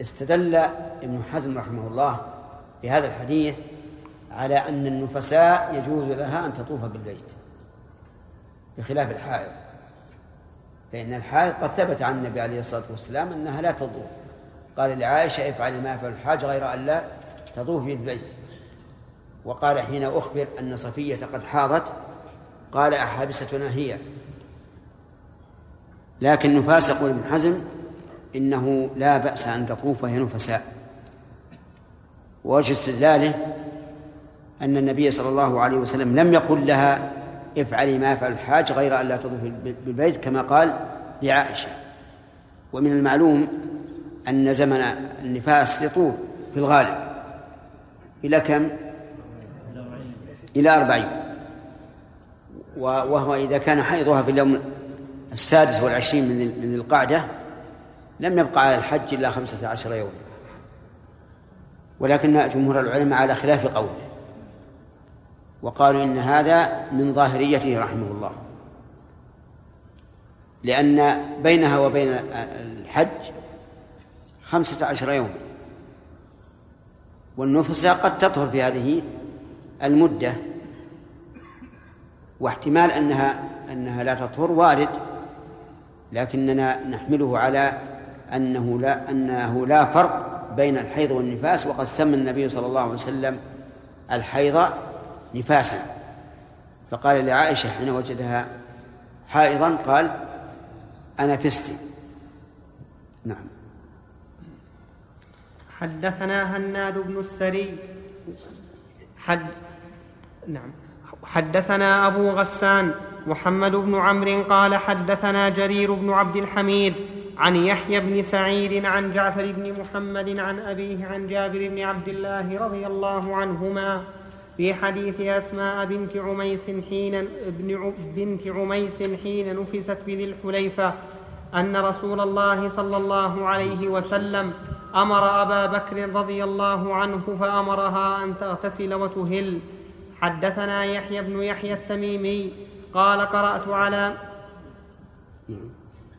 [SPEAKER 1] استدل ابن حزم رحمه الله بهذا الحديث على أن النفساء يجوز لها أن تطوف بالبيت بخلاف الحائض. فإن الحائض قد ثبت عن النبي عليه الصلاة والسلام أنها لا تطوف. قال لعائشة افعلي ما يفعل الحاج غير أن لا تطوف بالبيت. وقال حين أخبر أن صفية قد حاضت قال أحابستنا هي. لكن نفاس ابن حزم إنه لا بأس أن تطوف وهي نفساء. ووجه استدلاله أن النبي صلى الله عليه وسلم لم يقل لها افعلي ما يفعل الحاج غير أن لا تطوفي بالبيت كما قال لعائشة. ومن المعلوم أن زمن النفاس يطول في الغالب. إلى كم؟ إلى أربعين. وهو إذا كان حيضها في اليوم السادس والعشرين من من القعدة لم يبقى على الحج إلا خمسة عشر يوما ولكن جمهور العلماء على خلاف قوله. وقالوا إن هذا من ظاهريته رحمه الله. لأن بينها وبين الحج خمسة عشر يوم. والنفس قد تطهر في هذه المدة. واحتمال أنها أنها لا تطهر وارد. لكننا نحمله على أنه لا أنه لا فرق بين الحيض والنفاس وقد سمى النبي صلى الله عليه وسلم الحيض نفاسا. فقال لعائشة حين وجدها حائضا قال أنا فستي. نعم.
[SPEAKER 3] حدثنا هناد بن السري. حد نعم. حدثنا أبو غسان محمد بن عمرو قال حدثنا جرير بن عبد الحميد عن يحيى بن سعيد عن جعفر بن محمد عن أبيه عن جابر بن عبد الله رضي الله عنهما في حديث أسماء بنت عميس حين بنت عميس حين نفست بذي الحليفة أن رسول الله صلى الله عليه وسلم أمر أبا بكر رضي الله عنه فأمرها أن تغتسل وتهل. حدثنا يحيى بن يحيى التميمي. قال قرأت على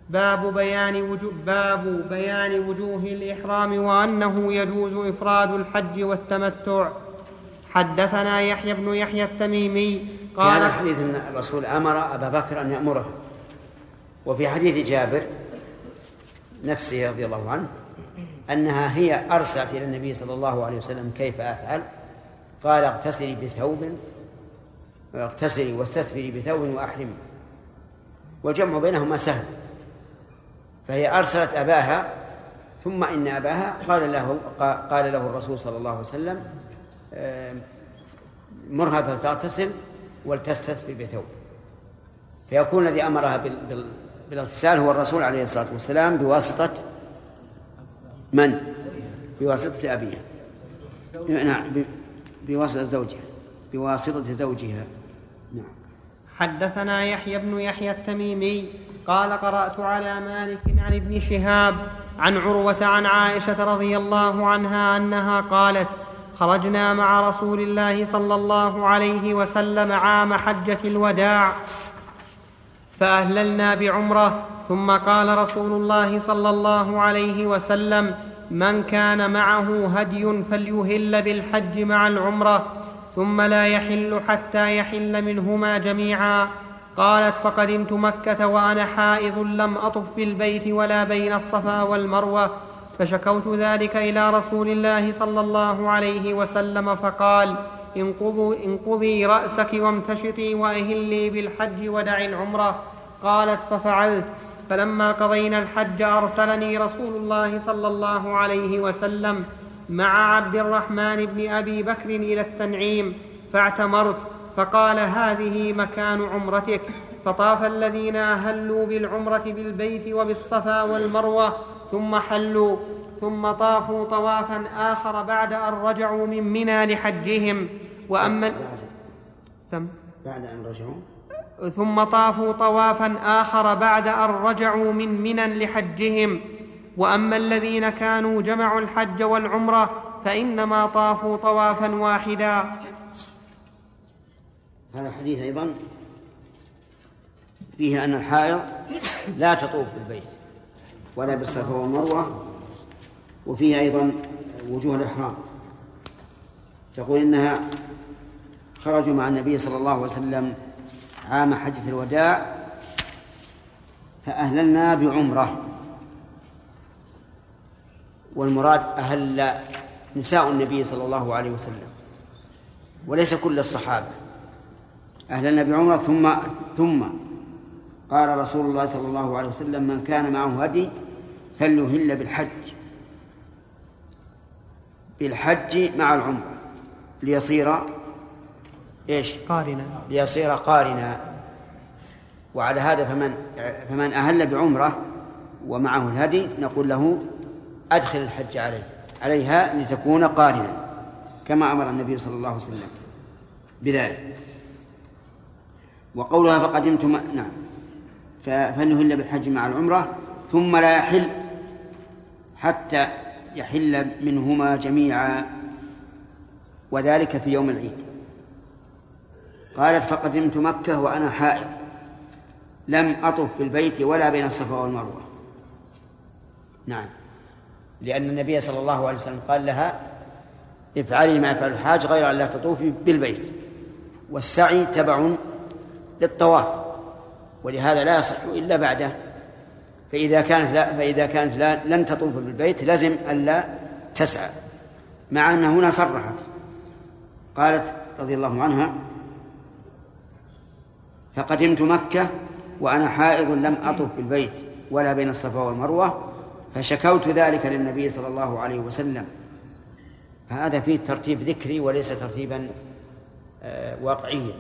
[SPEAKER 3] باب بيان وجوه باب بيان وجوه الإحرام وأنه يجوز إفراد الحج والتمتع. حدثنا يحيى بن يحيى التميمي
[SPEAKER 1] قال
[SPEAKER 3] قال
[SPEAKER 1] الحديث أن الرسول أمر أبا بكر أن يأمره. وفي حديث جابر نفسه رضي الله عنه أنها هي أرسلت إلى النبي صلى الله عليه وسلم كيف أفعل؟ قال اغتسلي بثوب اغتسلي واستثمري بثوب وأحرمي. والجمع بينهما سهل. فهي أرسلت أباها ثم إن أباها قال له قال له الرسول صلى الله عليه وسلم آم، مرها فلتغتسل ولتستثمر بثوب. فيكون الذي أمرها بال- بال- بالاغتسال هو الرسول عليه الصلاة والسلام بواسطة من؟ بواسطة أبيها. نعم بواسطة زوجها بواسطة زوجها. نعم.
[SPEAKER 3] حدثنا يحيى بن يحيى التميمي قال قرأت على مالك عن ابن شهاب عن عروة عن عائشة رضي الله عنها أنها قالت خرجنا مع رسول الله صلى الله عليه وسلم عام حجة الوداع فأهللنا بعمرة ثم قال رسول الله صلى الله عليه وسلم من كان معه هدي فليهل بالحج مع العمرة ثم لا يحل حتى يحل منهما جميعا. قالت فقدمت مكة وأنا حائض لم أطف بالبيت ولا بين الصفا والمروة فشكوت ذلك إلى رسول الله صلى الله عليه وسلم فقال انقضي رأسك وامتشطي وأهلي بالحج ودعي العمرة. قالت ففعلت. فلما قضينا الحج أرسلني رسول الله صلى الله عليه وسلم مع عبد الرحمن بن أبي بكر إلى التنعيم فاعتمرت. فقال هذه مكان عمرتك. فطاف الذين أهلوا بالعمرة بالبيت وبالصفا والمروة ثم حلوا ثم طافوا طوافا آخر بعد أن رجعوا من منى لحجهم.
[SPEAKER 1] بعد.
[SPEAKER 3] سم.
[SPEAKER 1] بعد أن رجعوا.
[SPEAKER 3] ثم طافوا طوافا آخر بعد أن رجعوا من منى لحجهم. وأما الذين كانوا جمعوا الحج والعمرة فإنما طافوا طوافا واحدا.
[SPEAKER 1] هذا الحديث أيضا فيه أن الحائض لا تطوف بالبيت ولا بالصفا والمروة وفيه أيضا وجوه الإحرام. تقول إنها خرجوا مع النبي صلى الله عليه وسلم عام حجة الوداع فأهللنا بعمرة. والمراد أهل نساء النبي صلى الله عليه وسلم وليس كل الصحابة. أهللنا بعمرة ثم ثم قال رسول الله صلى الله عليه وسلم من كان معه هدي فليهل بالحج بالحج مع العمرة ليصير إيش؟
[SPEAKER 3] قارنا.
[SPEAKER 1] ليصير قارنا. وعلى هذا فمن فمن أهل بعمرة ومعه الهدي نقول له أدخل الحج عليه عليها لتكون قارنا كما أمر النبي صلى الله عليه وسلم بذلك. وقولها فقدمت م... نعم. ف- فليهل بالحج مع العمرة ثم لا يحل حتى يحل منهما جميعا وذلك في يوم العيد. قالت فقدمت مكة وأنا حائض. لم أطف بالبيت ولا بين الصفا والمروة. نعم. لأن النبي صلى الله عليه وسلم قال لها افعلي ما يفعل الحاج غير أن لا تطوفي بالبيت. والسعي تبع للطواف ولهذا لا يصح إلا بعده. فإذا كانت لا فإذا كانت لا لن تطوف بالبيت لزم ألا تسعى مع أن هنا صرحت. قالت رضي الله عنها فقدمت مكة وأنا حائض لم أطف بالبيت ولا بين الصفا والمروة فشكوت ذلك للنبي صلى الله عليه وسلم. فهذا فيه ترتيب ذكري وليس ترتيبا آه، واقعيا.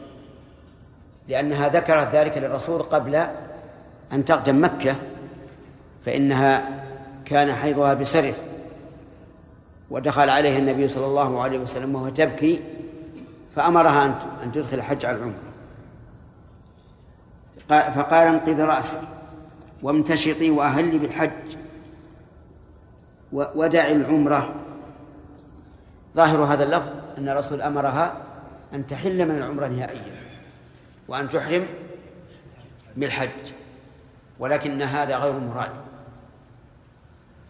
[SPEAKER 1] لأنها ذكرت ذلك للرسول قبل أن تقدم مكة فإنها كان حيضها بسرف. ودخل عليها النبي صلى الله عليه وسلم وهو تبكي فأمرها أن تدخل الحج على العمرة. قا- فقال انقذ رأسك وامتشطي وأهلي بالحج ودعي العمرة. ظاهر هذا اللفظ أن الرسول أمرها أن تحل من العمرة نهائيا. وأن تحرم بالحج ولكن هذا غير مراد.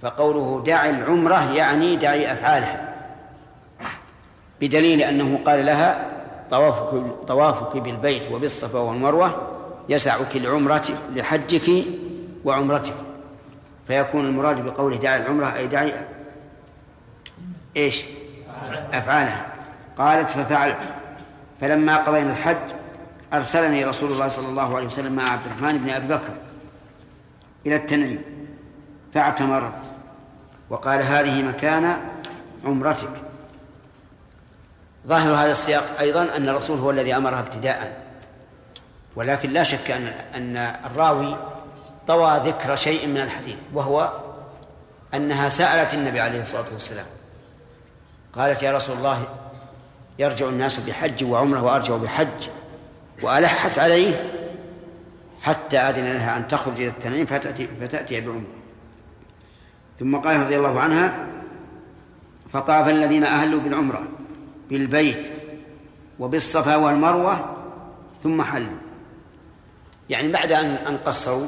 [SPEAKER 1] فقوله دع العمرة يعني دعي أفعالها بدليل أنه قال لها طوافك, طوافك بالبيت وبالصفا والمروة يسعك العمرة لحجك وعمرتك. فيكون المراد بقوله دعي العمرة أي دعي إيش؟ أفعالها. قالت ففعلت فلما قضينا الحج أرسلني رسول الله صلى الله عليه وسلم مع عبد الرحمن بن أبي بكر إلى التنعيم فاعتمرت وقال هذه مكان عمرتك. ظاهر هذا السياق أيضا أن الرسول هو الذي أمرها ابتداء ولكن لا شك أن أن الراوي طوى ذكر شيء من الحديث وهو أنها سألت النبي عليه الصلاة والسلام قالت يا رسول الله يرجع الناس بحج وعمرة وأرجع بحج. وألحت عليه حتى أذن لها أن تخرج إلى التنعيم فتأتي, فتأتي بعمرة. ثم قال رضي الله عنها فطاف الذين أهلوا بالعمرة بالبيت وبالصفا والمروة ثم حلوا. يعني بعد أن أن قصروا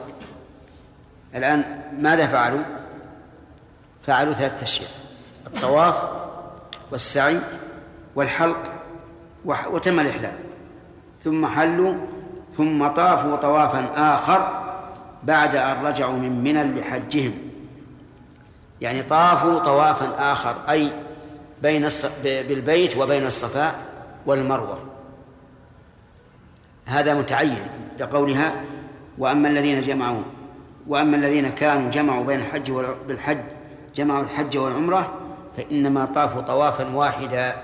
[SPEAKER 1] الآن ماذا فعلوا؟ فعلوا ثلاثة أشياء الطواف والسعي والحلق وتم الإحلال. ثم حلوا ثم طافوا طوافا آخر بعد أن رجعوا من منى لحجهم يعني طافوا طوافا آخر أي بين. بالبيت وبين الصفاء والمروة هذا متعين لقولها وأما الذين جمعوا وأما الذين كانوا جمعوا بين الحج والحج جمعوا الحج والعمرة فإنما طافوا طوافا واحدا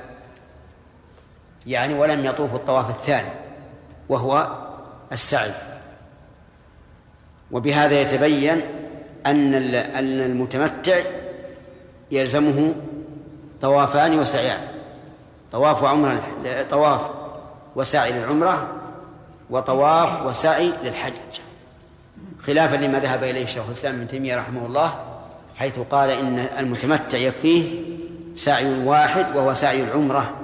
[SPEAKER 1] يعني ولم يطوفوا الطواف الثاني وهو السعي. وبهذا يتبين أن أن المتمتع يلزمه طوافان وسعيان. طواف عمرة طواف وسعي للعمرة وطواف وسعي للحج. خلافا لما ذهب إليه شيخ الإسلام ابن تيمية رحمه الله حيث قال إن المتمتع يكفيه سعي واحد وهو سعي العمرة.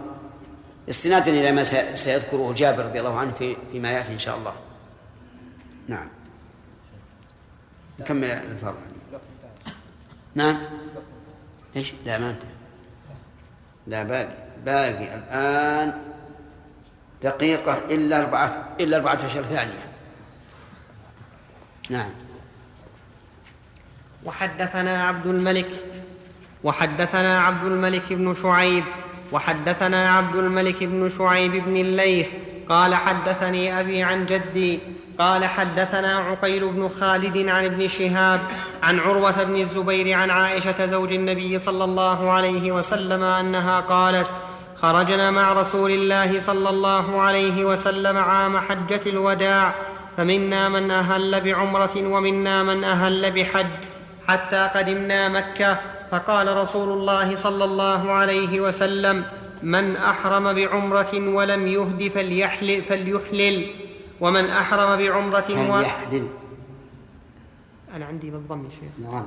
[SPEAKER 1] استنادا إلى ما سيذكره جابر رضي الله عنه في فيما يأتي إن شاء الله. نعم. نكمل الفرق. نعم. إيش؟ لا ما انتهى لا باقي. باقي الآن دقيقة إلا أربعة إلا أربعة عشر ثانية. نعم.
[SPEAKER 3] وحدثنا عبد الملك وحدثنا عبد الملك بن شعيب وحدثنا عبد الملك بن شعيب بن الليث قال حدثني أبي عن جدي قال حدثنا عقيل بن خالد عن ابن شهاب عن عروة بن الزبير عن عائشة زوج النبي صلى الله عليه وسلم أنها قالت خرجنا مع رسول الله صلى الله عليه وسلم عام حجة الوداع فمنا من أهل بعمرة ومنا من أهل بحج. حتى قدمنا مكة. فقال رسول الله صلى الله عليه وسلم من أحرم بعمرة ولم يهد فليحلل, فليحلل. ومن أحرم بعمرة و...
[SPEAKER 1] فليحلل.
[SPEAKER 3] أنا عندي بالضم يا شيخ.
[SPEAKER 1] نعم.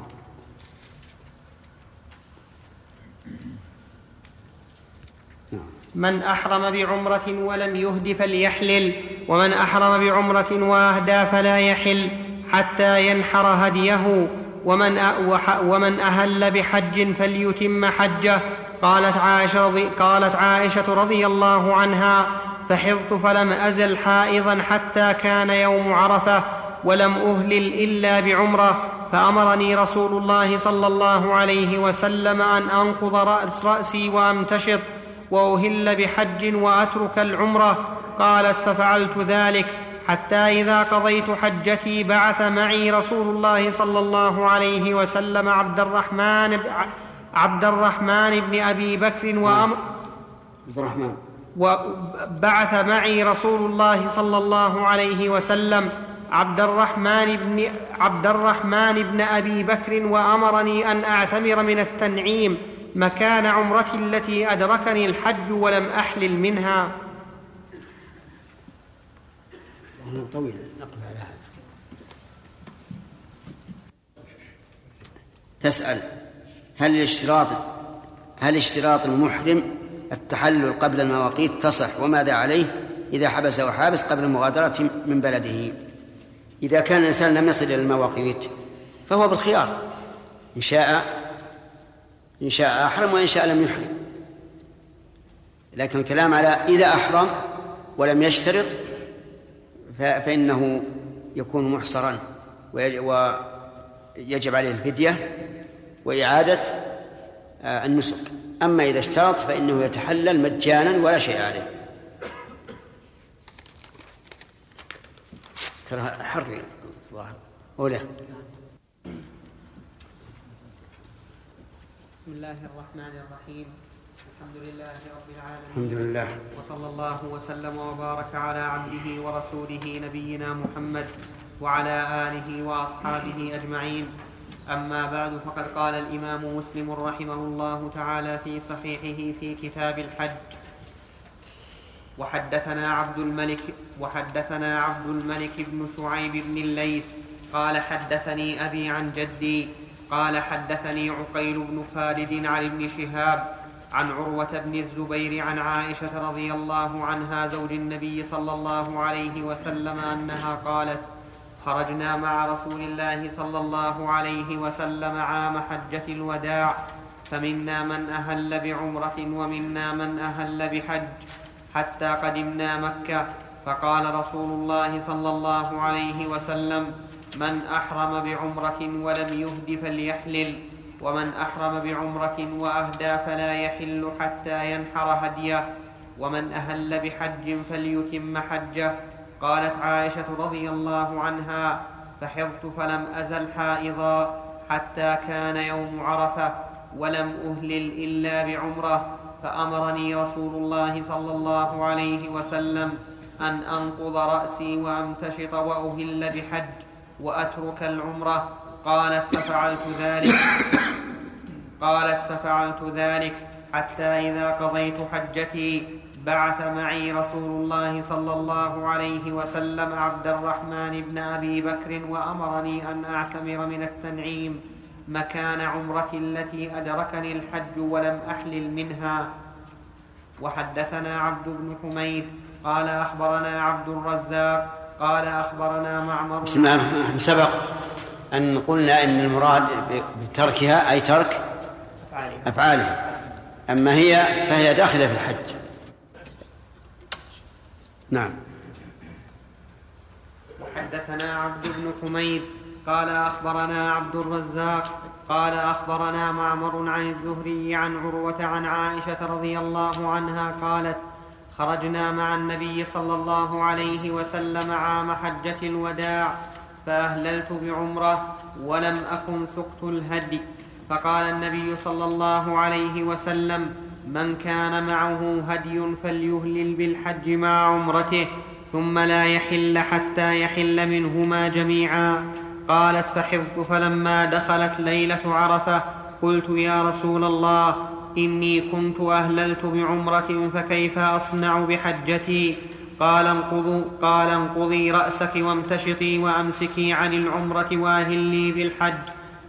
[SPEAKER 3] من أحرم بعمرة ولم يهد فليحلل. ومن أحرم بعمرة وأهدى فلا يحل حتى ينحر هديه. ومن ومن أهل بحج فليتم حجه. قالت عائشة رضي, قالت عائشة رضي الله عنها فحضت فلم أزل حائضا حتى كان يوم عرفة ولم أهلل إلا بعمرة فأمرني رسول الله صلى الله عليه وسلم أن أنقض رأس رأسي وأمتشط وأهل بحج وأترك العمرة. قالت ففعلت ذلك حتى إذا قضيت حجتي بعث معي رسول الله صلى الله عليه وسلم عبد الرحمن عبد الرحمن بن أبي بكر وأمر
[SPEAKER 1] عبد الرحمن.
[SPEAKER 3] وبعث معي رسول الله صلى الله عليه وسلم عبد الرحمن بن عبد الرحمن بن أبي بكر وأمرني أن أعتمر من التنعيم مكان عمرتي التي أدركني الحج ولم أحلل منها.
[SPEAKER 1] طويل. نقف على هذا. تسأل هل الاشتراط هل اشتراط المحرم التحلل قبل المواقيت تصح؟ وماذا عليه إذا حبسه حابس قبل المغادرة من بلده؟ إذا كان الإنسان لم يصل إلى المواقيت فهو بالخيار. إن شاء إن شاء أحرم وإن شاء لم يحرم. لكن الكلام على إذا أحرم ولم يشترط فإنه يكون محصرا ويجب عليه الفدية وإعادة آه، النسك. أما إذا اشترط فإنه يتحلل مجانا ولا شيء عليه. ترى حر الظاهر. أولى.
[SPEAKER 3] بسم الله الرحمن الرحيم. الحمد لله رب العالمين.
[SPEAKER 1] الحمد لله
[SPEAKER 3] وصلى الله وسلم وبارك على عبده ورسوله نبينا محمد وعلى آله وأصحابه أجمعين. أما بعد فقد قال الإمام مسلم رحمه الله تعالى في صحيحه في كتاب الحج. وحدثنا عبد الملك وحدثنا عبد الملك بن شعيب بن الليث قال حدثني أبي عن جدي قال حدثني عقيل بن خالد عن ابن شهاب عن عروة بن الزبير عن عائشة رضي الله عنها زوج النبي صلى الله عليه وسلم أنها قالت خرجنا مع رسول الله صلى الله عليه وسلم عام حجة الوداع فمنا من أهل بعمرة ومنا من أهل بحج حتى قدمنا مكة. فقال رسول الله صلى الله عليه وسلم من أحرم بعمرة ولم يهد فليحلل. ومن أحرم بعمرة وأهدى فلا يحل حتى ينحر هديه. ومن أهل بحج فليتم حجه. قالت عائشة رضي الله عنها فحضت فلم أزل حائضا حتى كان يوم عرفة ولم أهلل إلا بعمرة. فأمرني رسول الله صلى الله عليه وسلم أن أنقض رأسي وأمتشط وأهل بحج وأترك العمرة قالت ففعلت ذلك. قالت ففعلت ذلك حتى إذا قضيت حجتي بعث معي رسول الله صلى الله عليه وسلم عبد الرحمن بن أبي بكر وأمرني أن أعتمر من التنعيم مكان عمرتي التي أدركني الحج ولم أحلل منها. وحدثنا عبد بن حميد قال أخبرنا عبد الرزاق قال أخبرنا معمر.
[SPEAKER 1] بسم الله الرحمن الرحيم. سبق أن قلنا إن المراد بتركها أي ترك أفعالها. أما هي فهي داخلة في الحج. نعم.
[SPEAKER 3] وحدثنا عبد بن حميد قال أخبرنا عبد الرزاق قال أخبرنا معمر عن الزهري عن عروة عن عائشة رضي الله عنها قالت خرجنا مع النبي صلى الله عليه وسلم عام حجة الوداع فأهللت بعمرة ولم أكن سقت الهدي. فقال النبي صلى الله عليه وسلم من كان معه هدي فليهلل بالحج مع عمرته ثم لا يحل حتى يحل منهما جميعا. قالت فحفظت فلما دخلت ليلة عرفة قلت يا رسول الله إني كنت أهللت بعمرة فكيف أصنع بحجتي؟ قال انقضوا قال انقضي رأسك وامتشطي وامسكي عن العمرة واهلي بالحج.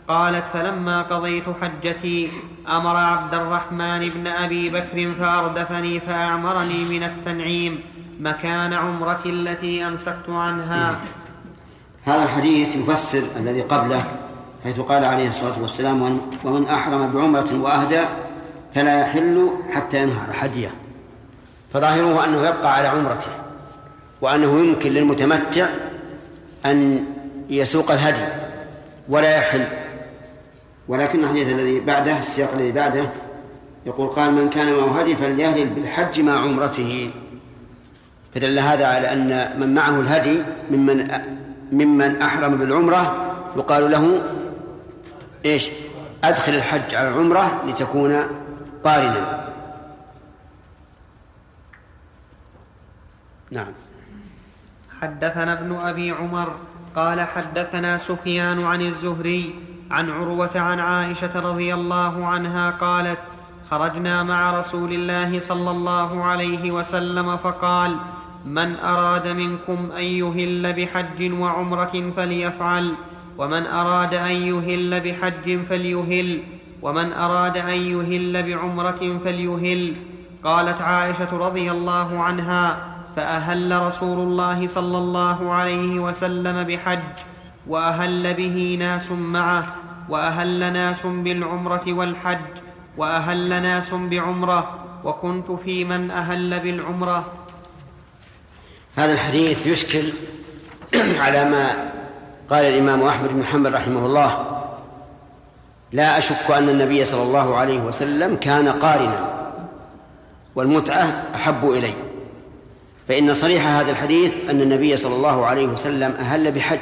[SPEAKER 3] قالت فلما قضيت حجتي أمر عبد الرحمن بن أبي بكر فأردفني فأعمرني من التنعيم مكان عمرتي التي أمسكت عنها.
[SPEAKER 1] هذا الحديث يفسر الذي قبله حيث قال عليه الصلاة والسلام ومن أحرم بعمرة وأهدى فلا يحل حتى ينهر حديه. فظاهره أنه يبقى على عمرته وأنه يمكن للمتمتع أن يسوق الهدي ولا يحل. ولكن الحديث الذي بعده السياق الذي بعده يقول قال من كان معه هدي فليهلل بالحج مع عمرته. فدل هذا على أن من معه الهدي ممن ممن أحرم بالعمرة يقال له إيش؟ أدخل الحج على العمرة لتكون قارنا. نعم.
[SPEAKER 3] حدثنا ابن أبي عمر قال حدثنا سفيان عن الزهري عن عروة عن عائشة رضي الله عنها قالت خرجنا مع رسول الله صلى الله عليه وسلم فقال من أراد منكم أن يهل بحج وعمرة فليفعل ومن أراد أن يهل بحج فليهل ومن أراد أن يهل بعمرة فليهل قالت عائشة رضي الله عنها فأهل رسول الله صلى الله عليه وسلم بحج وأهل به ناس معه وأهل ناس بالعمرة والحج وأهل ناس بعمرة وكنت في من أهل بالعمرة.
[SPEAKER 1] هذا الحديث يشكل على ما قال الإمام أحمد بن محمد رحمه الله لا أشك أن النبي صلى الله عليه وسلم كان قارنا والمتعة أحب إلي فإن صريح هذا الحديث أن النبي صلى الله عليه وسلم أهل بحج.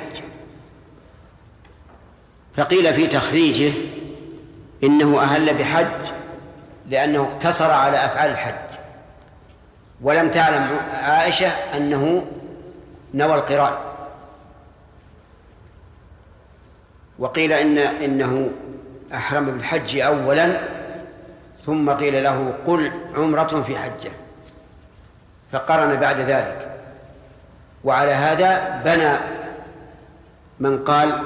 [SPEAKER 1] فقيل في تخريجه إنه أهل بحج لأنه اقتصر على أفعال الحج. ولم تعلم عائشة أنه نوى القران. وقيل إن إنه أحرم بالحج أولا ثم قيل له قل عمرة في حجة. فقرن بعد ذلك. وعلى هذا بنى من قال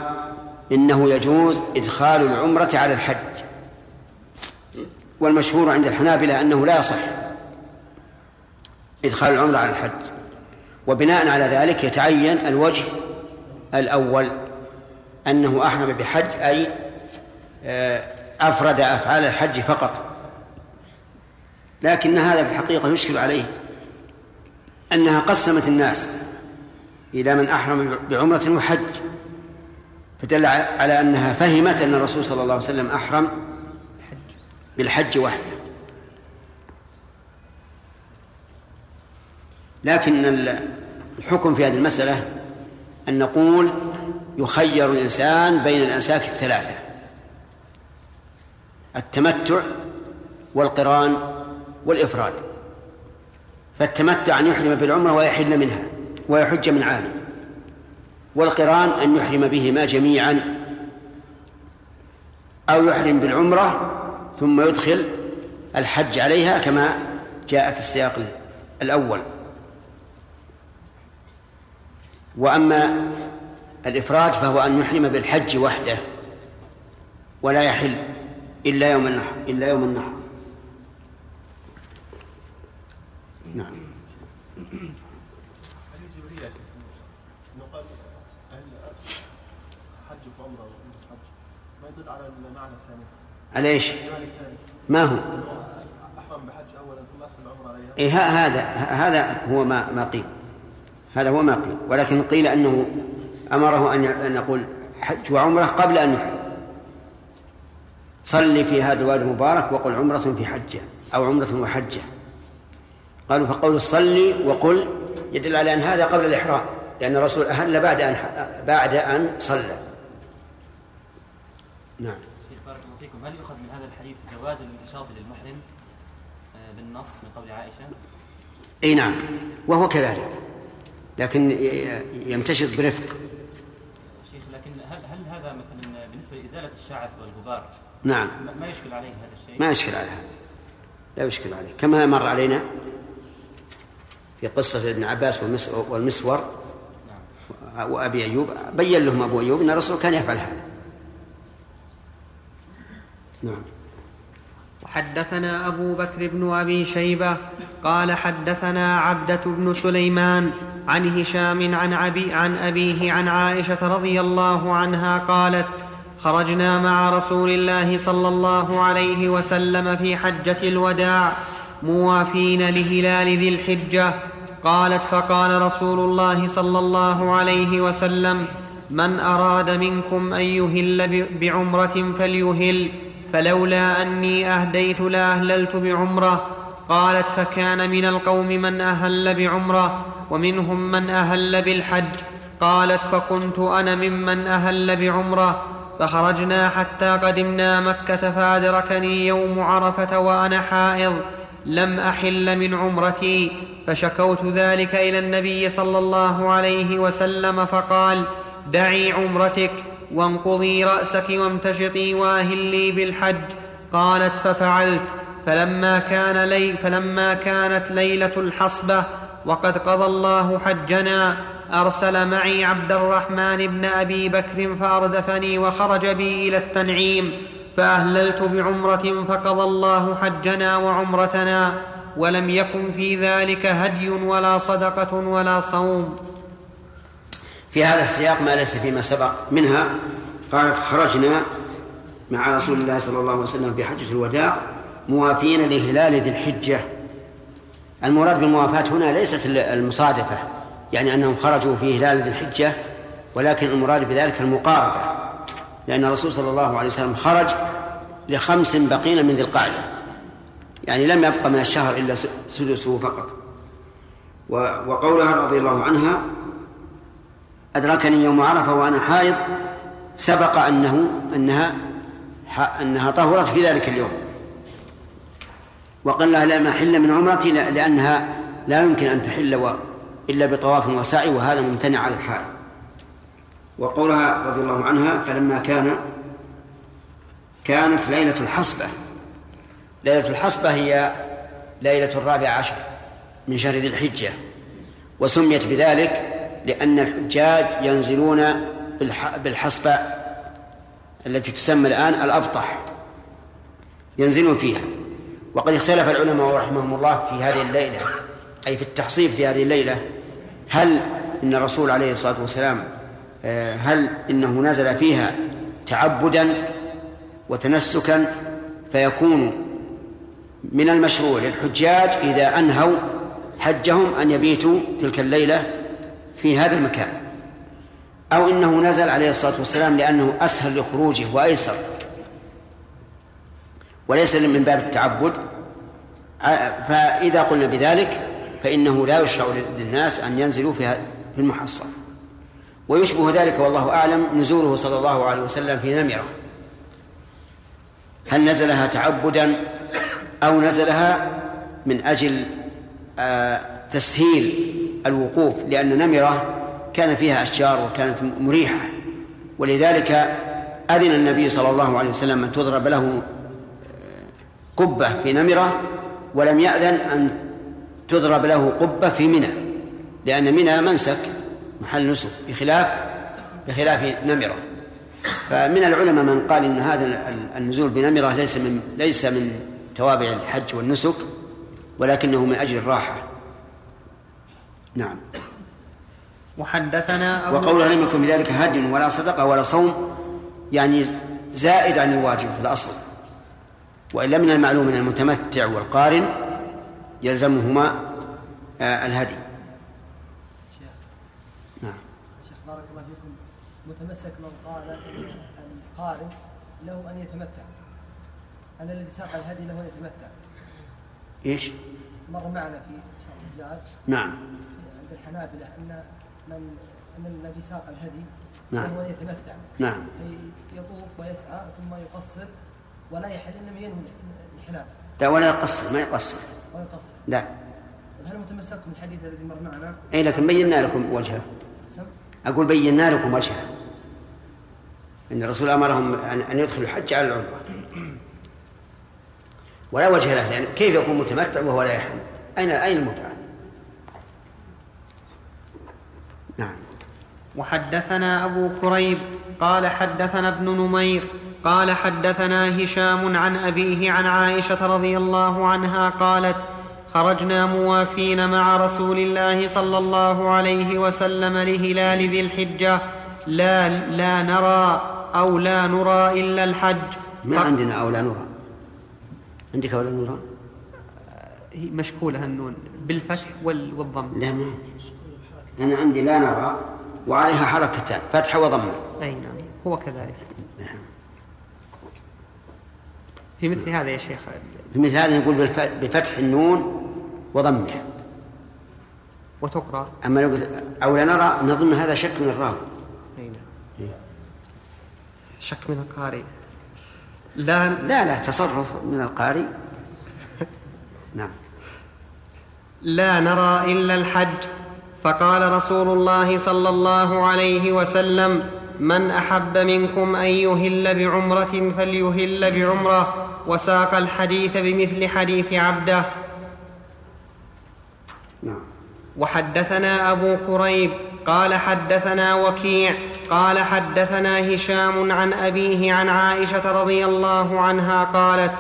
[SPEAKER 1] إنه يجوز إدخال العمرة على الحج. والمشهور عند الحنابلة أنه لا يصح إدخال العمرة على الحج. وبناء على ذلك يتعين الوجه الأول أنه أحرم بحج أي آه، أفرد أفعال الحج فقط. لكن هذا في الحقيقة يشكل عليه أنها قسمت الناس إلى من أحرم بعمرة وحج فدل على أنها فهمت أن الرسول صلى الله عليه وسلم أحرم بالحج وحده. لكن الحكم في هذه المسألة أن نقول يخير الإنسان بين الأنساك الثلاثة التمتع والقران والإفراد. فالتمتع أن يحرم بالعمرة ويحل منها ويحج من عامه والقرآن أن يحرم بهما جميعا. أو يحرم بالعمرة ثم يدخل الحج عليها كما جاء في السياق الأول. وأما الإفراد فهو أن يحرم بالحج وحده ولا يحل إلا يوم النحر إلا يوم النحر نعم
[SPEAKER 8] ما يدل على المعنى الثاني
[SPEAKER 1] على إيش؟ ما هو؟
[SPEAKER 8] احرم بحج اولا ثم ادخل العمره
[SPEAKER 1] إيه هذا هذا هو ما ما قيل. هذا هو ما قيل. ولكن قيل أنه أمره أن أن يقول حج وعمرة قبل أن يحرم صلي في هذا الوادي المبارك وقل عمرة في حجة أو عمرة وحجة. قالوا فقول الصلي وقل يدل على أن هذا قبل الإحرام لأن الرسول أهل بعد أن بعد أن صلى. نعم
[SPEAKER 9] شيخ بارك الله فيكم هل يؤخذ من هذا الحديث جواز الانتشاط للمحرم آه، بالنص من قول عائشة؟
[SPEAKER 1] أي نعم وهو كذلك لكن يمتشط برفق.
[SPEAKER 9] شيخ لكن هل هل هذا مثلا بالنسبة لإزالة الشعث والغبار
[SPEAKER 1] نعم.
[SPEAKER 9] ما- يشكل عليه هذا الشيء؟
[SPEAKER 1] ما يشكل على هذا لا يشكل عليه. كما مر علينا في قصة ابن عباس والمس- والمسور وأبي أيوب. بين لهم أبو أيوب أن الرسول كان يفعل هذا. نعم.
[SPEAKER 3] وحدثنا أبو بكر بن أبي شيبة قال حدثنا عبدة بن سليمان عن هشام عن, أبي عن أبيه عن عائشة رضي الله عنها قالت خرجنا مع رسول الله صلى الله عليه وسلم في حجة الوداع موافين لهلال ذي الحجة. قالت فقال رسول الله صلى الله عليه وسلم من أراد منكم أن يهل بعمرة فليهل. فلولا أني أهديت لأهللت بعمرة قالت فكان من القوم من أهل بعمرة ومنهم من أهل بالحج. قالت فكنت أنا ممن أهل بعمرة فخرجنا حتى قدمنا مكة فأدركني يوم عرفة وأنا حائض لم أحل من عمرتي. فشكوت ذلك إلى النبي صلى الله عليه وسلم فقال دعي عمرتك وانقضي رأسك وامتشطي واهلي بالحج. قالت ففعلت. فلما كان لي فلما كانت ليلة الحصبة وقد قضى الله حجنا أرسل معي عبد الرحمن بن أبي بكر فأردفني وخرج بي إلى التنعيم فأهللت بعمرة فقضى الله حجنا وعمرتنا ولم يكن في ذلك هدي ولا صدقة ولا صوم.
[SPEAKER 1] في هذا السياق ما ليس فيما سبق. منها قالت خرجنا مع رسول الله صلى الله عليه وسلم في حجة الوداع موافين لهلال ذي الحجة. المراد بالموافاة هنا ليست المصادفة يعني أنهم خرجوا في هلال ذي الحجة ولكن المراد بذلك المقاربة لأن الرسول صلى الله عليه وسلم خرج لخمس بقين من ذي القعدة. يعني لم يبق من الشهر إلا سدسه فقط. وقولها رضي الله عنها أدركني يوم عرفة وأنا حائض سبق أنه أنها أنها طهرت في ذلك اليوم. وقال لها لا محل من عمرتي لأنها لا يمكن أن تحل إلا بطواف وسعي وهذا ممتنع على الحائض. وقولها رضي الله عنها فلما كان كانت ليلة الحصبة. ليلة الحصبة هي ليلة الرابع عشر من شهر ذي الحجة. وسميت بذلك لأن الحجاج ينزلون بالحصبة التي تسمى الآن الأبطح. ينزلون فيها. وقد اختلف العلماء رحمهم الله في هذه الليلة أي في التحصيب في هذه الليلة هل إن الرسول عليه الصلاة والسلام آه، هل إنه نزل فيها تعبدا وتنسكا فيكون من المشروع للحجاج إذا أنهوا حجهم أن يبيتوا تلك الليلة في هذا المكان أو إنه نزل عليه الصلاة والسلام لأنه أسهل لخروجه وأيسر. وليس من باب التعبد. فإذا قلنا بذلك فإنه لا يشرع للناس أن ينزلوا في في المحصن. ويشبه ذلك والله أعلم نزوله صلى الله عليه وسلم في نمرة. هل نزلها تعبدا أو نزلها من أجل آه، تسهيل الوقوف لأن نمرة كان فيها أشجار وكانت مريحة. ولذلك أذن النبي صلى الله عليه وسلم أن تضرب له قبة في نمرة ولم يأذن أن تضرب له قبة في منى. لأن منى منسك محل نسك بخلاف بخلاف نمرة. فمن العلماء من قال إن هذا النزول بنمرة ليس من ليس من توابع الحج والنسك ولكنه من أجل الراحة. نعم.
[SPEAKER 3] وحدثنا أبو
[SPEAKER 1] وقولها لم يكن بذلك هدي ولا صدقة ولا صوم يعني زائد عن الواجب في الأصل. وإلا من المعلوم أن المتمتع والقارن يلزمهما آه الهدي.
[SPEAKER 6] نعم. شيخ بارك الله فيكم. متمسك من قال القارن له أن يتمتع. أن الذي ساق الهدي له أن يتمتع.
[SPEAKER 1] إيش؟
[SPEAKER 6] مر معنا في شرح الزاد.
[SPEAKER 1] نعم.
[SPEAKER 6] الحنابلة أن من أن الذي ساق الهدي
[SPEAKER 1] نعم.
[SPEAKER 6] له أن يتمتع.
[SPEAKER 1] نعم.
[SPEAKER 6] يطوف ويسعى ثم يقصر ولا يحل إلا من ينوي الحلال
[SPEAKER 1] لا ولا يقصر ما يقصر.
[SPEAKER 6] ولا يقصر.
[SPEAKER 1] لا.
[SPEAKER 6] طيب هل متمسكتم الحديث الذي مر معنا؟
[SPEAKER 1] اي لكن بينا لكم وجهه؟ أقول بينا لكم وجهه. إن الرسول أمرهم أن يدخلوا الحج على العمرة. ولا وجه له لأن كيف يكون متمتع وهو لا يحل؟ اين أين المتعة؟ نعم.
[SPEAKER 3] وحدثنا أبو كريب قال حدثنا ابن نمير قال حدثنا هشام عن أبيه عن عائشة رضي الله عنها قالت خرجنا موافين مع رسول الله صلى الله عليه وسلم لهلال ذي الحجة. لا لا نرى أو لا نرى إلا الحج.
[SPEAKER 1] ما عندنا أو لا نرى. عندك أو لا نرى؟
[SPEAKER 3] هي مشكولة النون بالفتح وال- والضم.
[SPEAKER 1] لا ما أنا عندي لا نرى وعليها حركتان فتحة وضمة.
[SPEAKER 3] أي نعم هو كذلك. في مثل هذا يا شيخ.
[SPEAKER 1] في مثل هذا نقول بفتح النون وضمها
[SPEAKER 3] وتقرأ.
[SPEAKER 1] أما لو قلت أو لا نرى نظن هذا شك من الراوي.
[SPEAKER 3] أي نعم. شك من القارئ. لا
[SPEAKER 1] لا لا تصرف من القارئ. نعم.
[SPEAKER 3] لا نرى إلا الحج. فقال رسول الله صلى الله عليه وسلم من أحب منكم أن يهل بعمرة فليهل بعمرة وساق الحديث بمثل حديث عبده.
[SPEAKER 1] نعم.
[SPEAKER 3] وحدثنا أبو كريب قال حدثنا وكيع قال حدثنا هشام عن أبيه عن عائشة رضي الله عنها قالت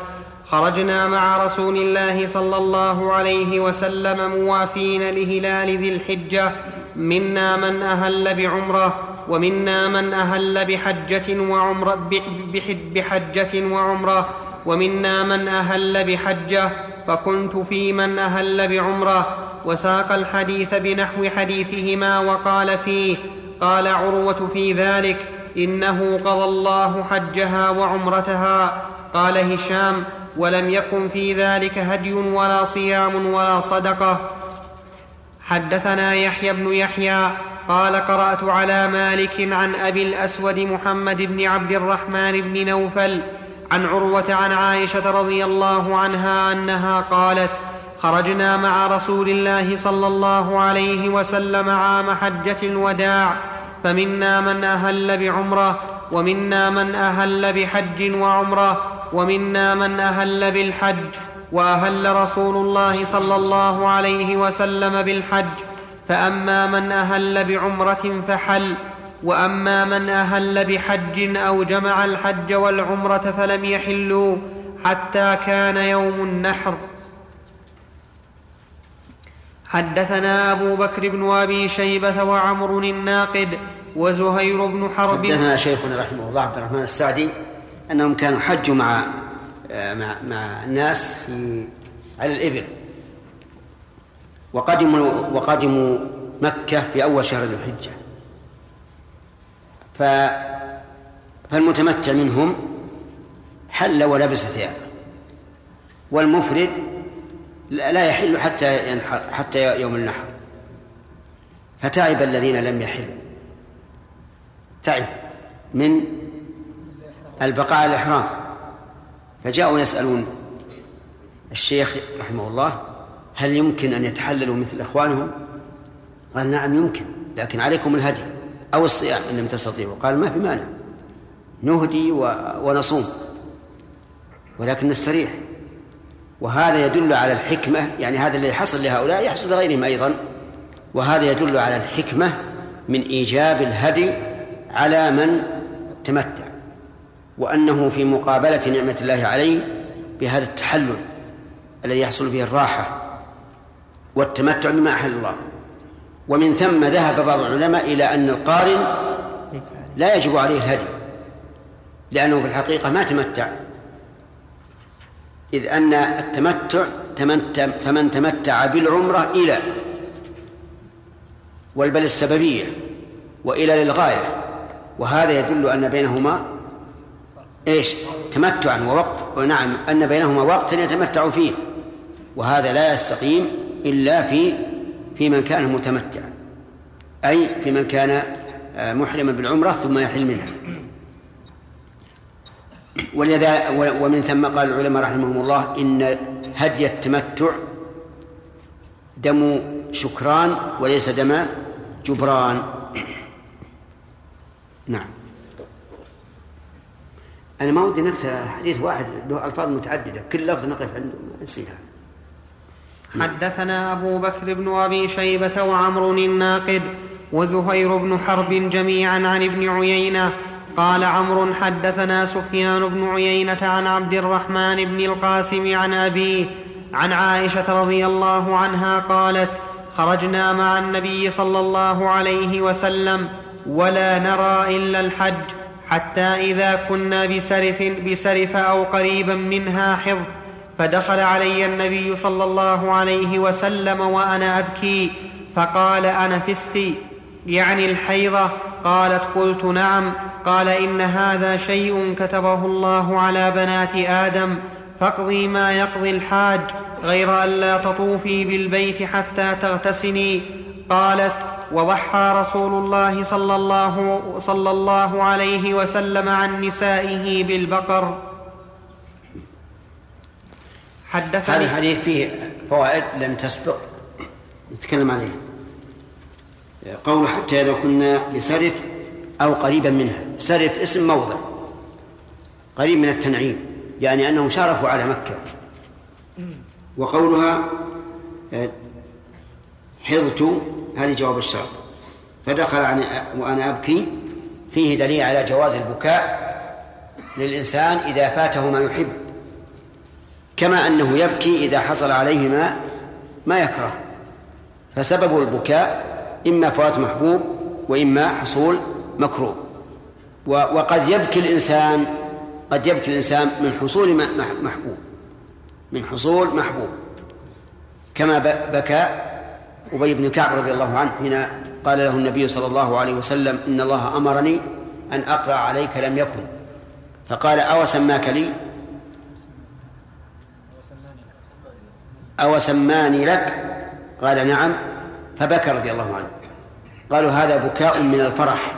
[SPEAKER 3] خرجنا مع رسول الله صلى الله عليه وسلم موافين لهلال ذي الحجة. منا من أهل بعمرة ومنا من أهل بحجة وعمرة بحجة وعمرة ومنا من أهل بحجة. فكنت في من أهل بعمرة. وساق الحديث بنحو حديثهما وقال فيه قال عروة في ذلك إنه قضى الله حجها وعمرتها. قال هشام ولم يكن في ذلك هدي ولا صيام ولا صدقة. حدثنا يحيى بن يحيى قال قرأت على مالك عن أبي الأسود محمد بن عبد الرحمن بن نوفل عن عروة عن عائشة رضي الله عنها أنها قالت خرجنا مع رسول الله صلى الله عليه وسلم عام حجة الوداع فمنا من أهل بعمرة ومنا من أهل بحج وعمرة ومنا من أهل بالحج وأهل رسول الله صلى الله عليه وسلم بالحج. فأما من أهل بعمرة فحل وأما من أهل بحج أو جمع الحج والعمرة فلم يحلوا حتى كان يوم النحر. حدثنا أبو بكر بن أبي شيبة وعمر الناقد وزهير بن حرب.
[SPEAKER 1] حدثنا شيخنا رحمه الله عبد الرحمن السعدي أنهم كانوا حجوا مع مع, مع الناس في على الإبل. وقدموا وقدموا مكة في أول شهر ذي الحجة. ف فالمتمتع منهم حل ولبس ثيابه والمفرد لا يحل حتى حتى يوم النحر. فتعب الذين لم يحلوا. تعب من البقاء على الإحرام. فجاءوا يسألون الشيخ رحمه الله هل يمكن أن يتحللوا مثل إخوانهم؟ قال نعم يمكن لكن عليكم الهدي أو الصيام إن لم تستطيعوا. قال ما في مانع نهدي ونصوم ولكن نستريح. وهذا يدل على الحكمة يعني هذا الذي حصل لهؤلاء يحصل لغيرهم أيضا. وهذا يدل على الحكمة من إيجاب الهدي على من تمتع وأنه في مقابلة نعمة الله عليه بهذا التحلل الذي يحصل به الراحة والتمتع بما أحل الله. ومن ثم ذهب بعض العلماء إلى أن القارن لا يجب عليه الهدي لأنه في الحقيقة ما تمتع. إذ أن التمتع فمن تمتع بالعمرة إلى والبل السببية وإلى للغاية. وهذا يدل أن بينهما إيش؟ تمتعا ووقت ونعم أن بينهما وقتا يتمتع فيه. وهذا لا يستقيم إلا في في من كان متمتعا. أي في من كان محرما بالعمرة ثم يحل منها. ولذا ومن ثم قال العلماء رحمهم الله إن هدي التمتع دم شكران وليس دم جبران. نعم. أنا ما ودي نكثر حديث واحد له ألفاظ متعددة كل لفظ نقف عنده نسيها.
[SPEAKER 3] حدثنا أبو بكر بن أبي شيبة وعمر الناقد وزهير بن حرب جميعا عن ابن عيينة. قال عمرو حدثنا سفيان بن عيينة عن عبد الرحمن بن القاسم عن أبيه عن عائشة رضي الله عنها قالت خرجنا مع النبي صلى الله عليه وسلم ولا نرى إلا الحج حتى إذا كنا بسرف, بسرف أو قريبا منها حظ. فدخل علي النبي صلى الله عليه وسلم وأنا أبكي فقال أنفستي يعني الحيضة؟ قالت قلت نعم. قال إن هذا شيء كتبه الله على بنات آدم فاقضي ما يقضي الحاج غير أن لا تطوفي بالبيت حتى تغتسلي. قالت وضحى رسول الله صلى الله, صلى الله عليه وسلم عن نسائه بالبقر.
[SPEAKER 1] حدثني هذا الحديث فيه فوائد لم تسبق. نتكلم عليها قول حتى إذا كنا بسرف أو قريبا منها سرف اسم موضع. قريب من التنعيم. يعني أنهم شارفوا على مكة. وقولها حضت هذه جواب الشرط. فدخل وأنا أبكي. فيه دليل على جواز البكاء للإنسان إذا فاته ما يحب. كما أنه يبكي إذا حصل عليه ما ما يكره. فسبب البكاء إما فوات محبوب وإما حصول مكروه. وقد يبكي الإنسان قد يبكي الإنسان من حصول محبوب. من حصول محبوب. كما بكى أبي بن كعب رضي الله عنه حين قال له النبي صلى الله عليه وسلم إن الله أمرني أن أقرأ عليك لم يكن. فقال أو سماك لي؟ أو سماني لك؟ قال نعم. فبكى رضي الله عنه. قالوا هذا بكاء من الفرح.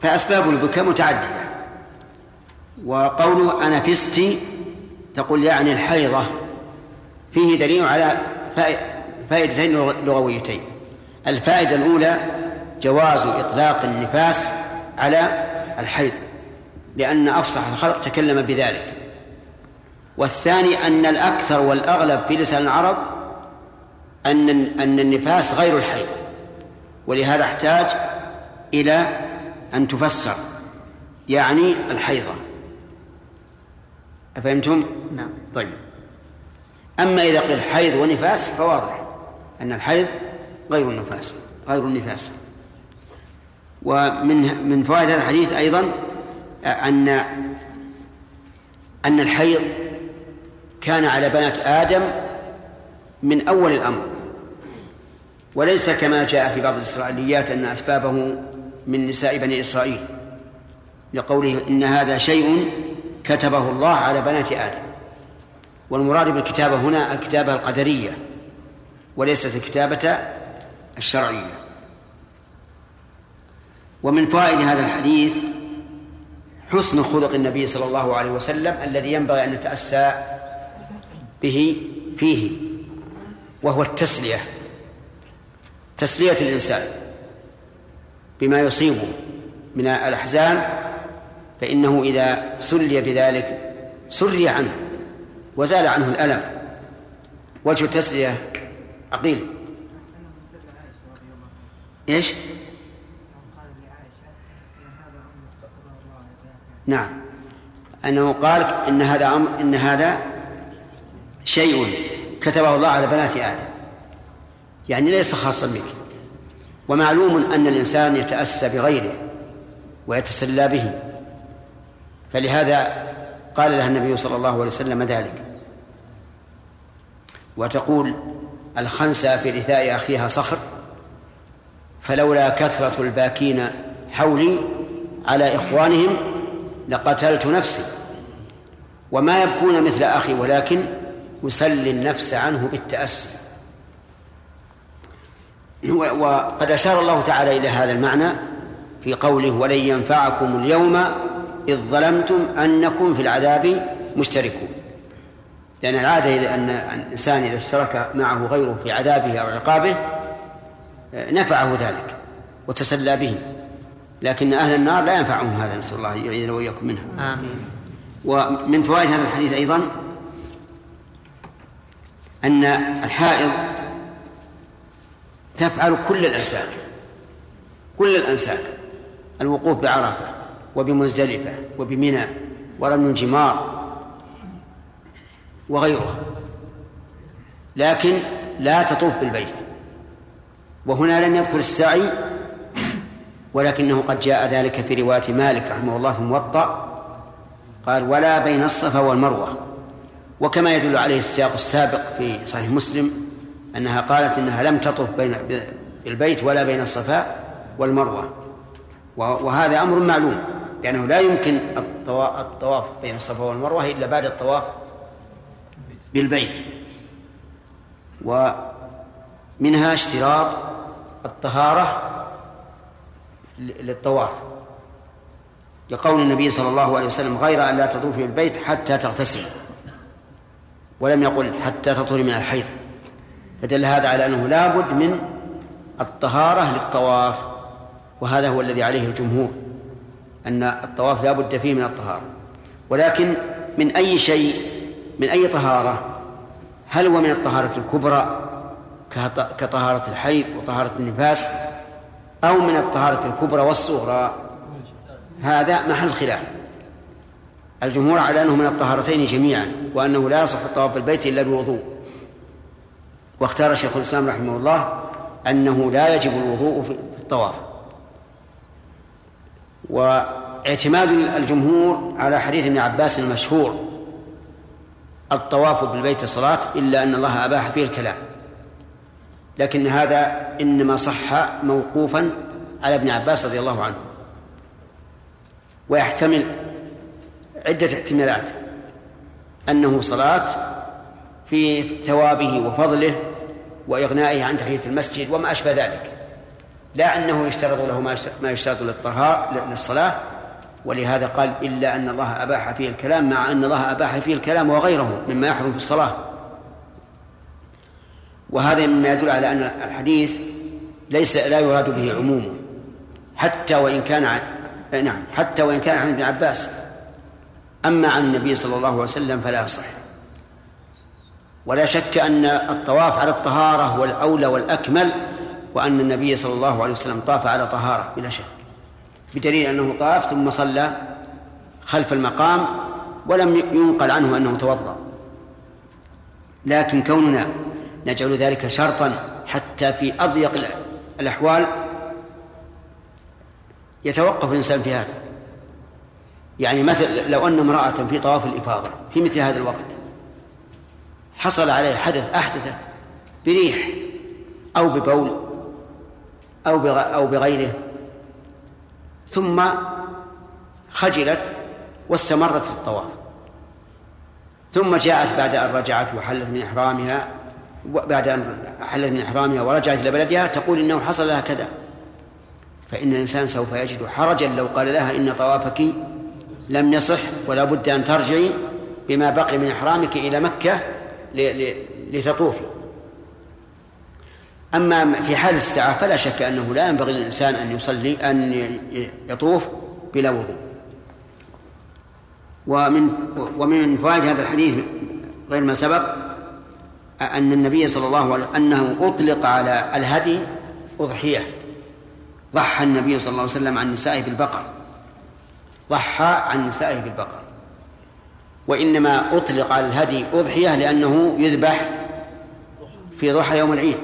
[SPEAKER 1] فأسباب البكاء متعددة. وقوله أنا فستي؟ تقول يعني الحيضة. فيه دليل على فائدتين لغويتين. الفائدة الأولى جواز إطلاق النفاس على الحيض لأن أفصح الخلق تكلم بذلك. والثاني أن الأكثر والأغلب في لسان العرب أن أن النفاس غير الحيض ولهذا احتاج إلى أن تفسر يعني الحيضة. أفهمتم؟ نعم. طيب. أما إذا قيل حيض ونفاس فواضح أن الحيض غير النفاس غير النفاس. ومن من فوائد هذا الحديث أيضا أن أن الحيض كان على بنات آدم من أول الأمر. وليس كما جاء في بعض الإسرائيليات أن أسبابه من نساء بني إسرائيل لقوله إن هذا شيء كتبه الله على بنات آدم. والمراد بالكتابة هنا الكتابة القدرية وليست الكتابة الشرعية. ومن فوائد هذا الحديث حسن خلق النبي صلى الله عليه وسلم الذي ينبغي أن نتأسى به فيه وهو التسلية تسلية الإنسان بما يصيبه من الأحزان فإنه إذا سلي بذلك سري عنه. وزال عنه الألم. وجه التسلية عقيل إيش؟ نعم. أنه قال إن هذا أمر إن هذا شيء كتبه الله على بنات آدم. يعني ليس خاصا بك. ومعلوم أن الإنسان يتأسى بغيره ويتسلى به. فلهذا قال لها النبي صلى الله عليه وسلم ذلك. وتقول الخنسة في رثاء أخيها صخر فلولا كثرة الباكين حولي على إخوانهم لقتلت نفسي. وما يبكون مثل أخي ولكن يسلي النفس عنه بالتأسي. وقد أشار الله تعالى إلى هذا المعنى في قوله ولن ينفعكم اليوم إذ ظلمتم أنكم في العذاب مشتركون. لأن العادة إذا أن الإنسان إذا اشترك معه غيره في عذابه أو عقابه نفعه ذلك وتسلى به. لكن أهل النار لا ينفعهم هذا نسأل الله يعيذنا وإياكم منها.
[SPEAKER 3] آمين.
[SPEAKER 1] ومن فوائد هذا الحديث أيضا أن الحائض تفعل كل الأنساك كل الأنساك الوقوف بعرفة. وبمزدلفة وبمنى ورمي الجمار وغيرها لكن لا تطوف بالبيت. وهنا لم يذكر السعي ولكنه قد جاء ذلك في رواية مالك رحمه الله في الموطأ. قال ولا بين الصفا والمروة. وكما يدل عليه السياق السابق في صحيح مسلم أنها قالت إنها لم تطف بين البيت ولا بين الصفا والمروة. وهذا أمر معلوم. لأنه لا يمكن الطواف بين الصفا والمروة إلا بعد الطواف بالبيت. ومنها اشتراط الطهارة للطواف. لقول النبي صلى الله عليه وسلم غير أن لا تطوفي بالبيت حتى تغتسلي ولم يقل حتى تطهري من الحيض. فدل هذا على أنه لابد من الطهارة للطواف. وهذا هو الذي عليه الجمهور. أن الطواف لا بد فيه من الطهارة. ولكن من أي شيء من أي طهارة؟ هل هو من الطهارة الكبرى كط- كطهارة الحيض وطهارة النفاس أو من الطهارة الكبرى والصغرى؟ هذا محل خلاف. الجمهور على أنه من الطهارتين جميعا وأنه لا يصح الطواف بالبيت إلا بوضوء. واختار شيخ الإسلام رحمه الله أنه لا يجب الوضوء في الطواف. واعتماد الجمهور على حديث ابن عباس المشهور الطواف بالبيت صلاة إلا أن الله أباح فيه الكلام. لكن هذا إنما صح موقوفا على ابن عباس رضي الله عنه. ويحتمل عدة احتمالات. أنه صلاة في ثوابه وفضله وإغنائه عن تحية المسجد وما أشبه ذلك. لا أنه يشترط له ما يشت- ما يشترط للطهارة للصلاة. ولهذا قال إلا أن الله أباح فيه الكلام مع أن الله أباح فيه الكلام وغيره مما يحرم في الصلاة. وهذا مما يدل على أن الحديث ليس لا يراد به عمومه حتى وإن كان نعم حتى وإن كان عن ابن عباس. أما عن النبي صلى الله عليه وسلم فلا يصح. ولا شك أن الطواف على الطهارة هو الأولى والأكمل وأن النبي صلى الله عليه وسلم طاف على طهارة بلا شك بدليل أنه طاف ثم صلى خلف المقام ولم ينقل عنه أنه توضأ. لكن كوننا نجعل ذلك شرطا حتى في أضيق الأ- الأحوال يتوقف الإنسان في هذا. يعني مثل لو أن امرأة في طواف الإفاضة في مثل هذا الوقت حصل عليه حدث أحدثت بريح أو ببول أو أو بغيره. ثم خجلت واستمرت في الطواف. ثم جاءت بعد أن رجعت وحلت من إحرامها بعد أن حلت من إحرامها ورجعت إلى بلدها تقول إنه حصل لها كذا. فإن الإنسان سوف يجد حرجا لو قال لها إن طوافك لم يصح ولا بد أن ترجعي بما بقي من إحرامك إلى مكة لتطوفي. أما في حال الساعة فلا شك أنه لا ينبغي للإنسان أن يصلي أن يطوف بلا وضوء. ومن ومن فوائد هذا الحديث غير ما سبق أن النبي صلى الله عليه وسلم أنه أطلق على الهدي أضحية. ضحى النبي صلى الله عليه وسلم عن نسائه بالبقر. ضحى عن نسائه بالبقر. وإنما أطلق على الهدي أضحية لأنه يذبح في ضحى يوم العيد.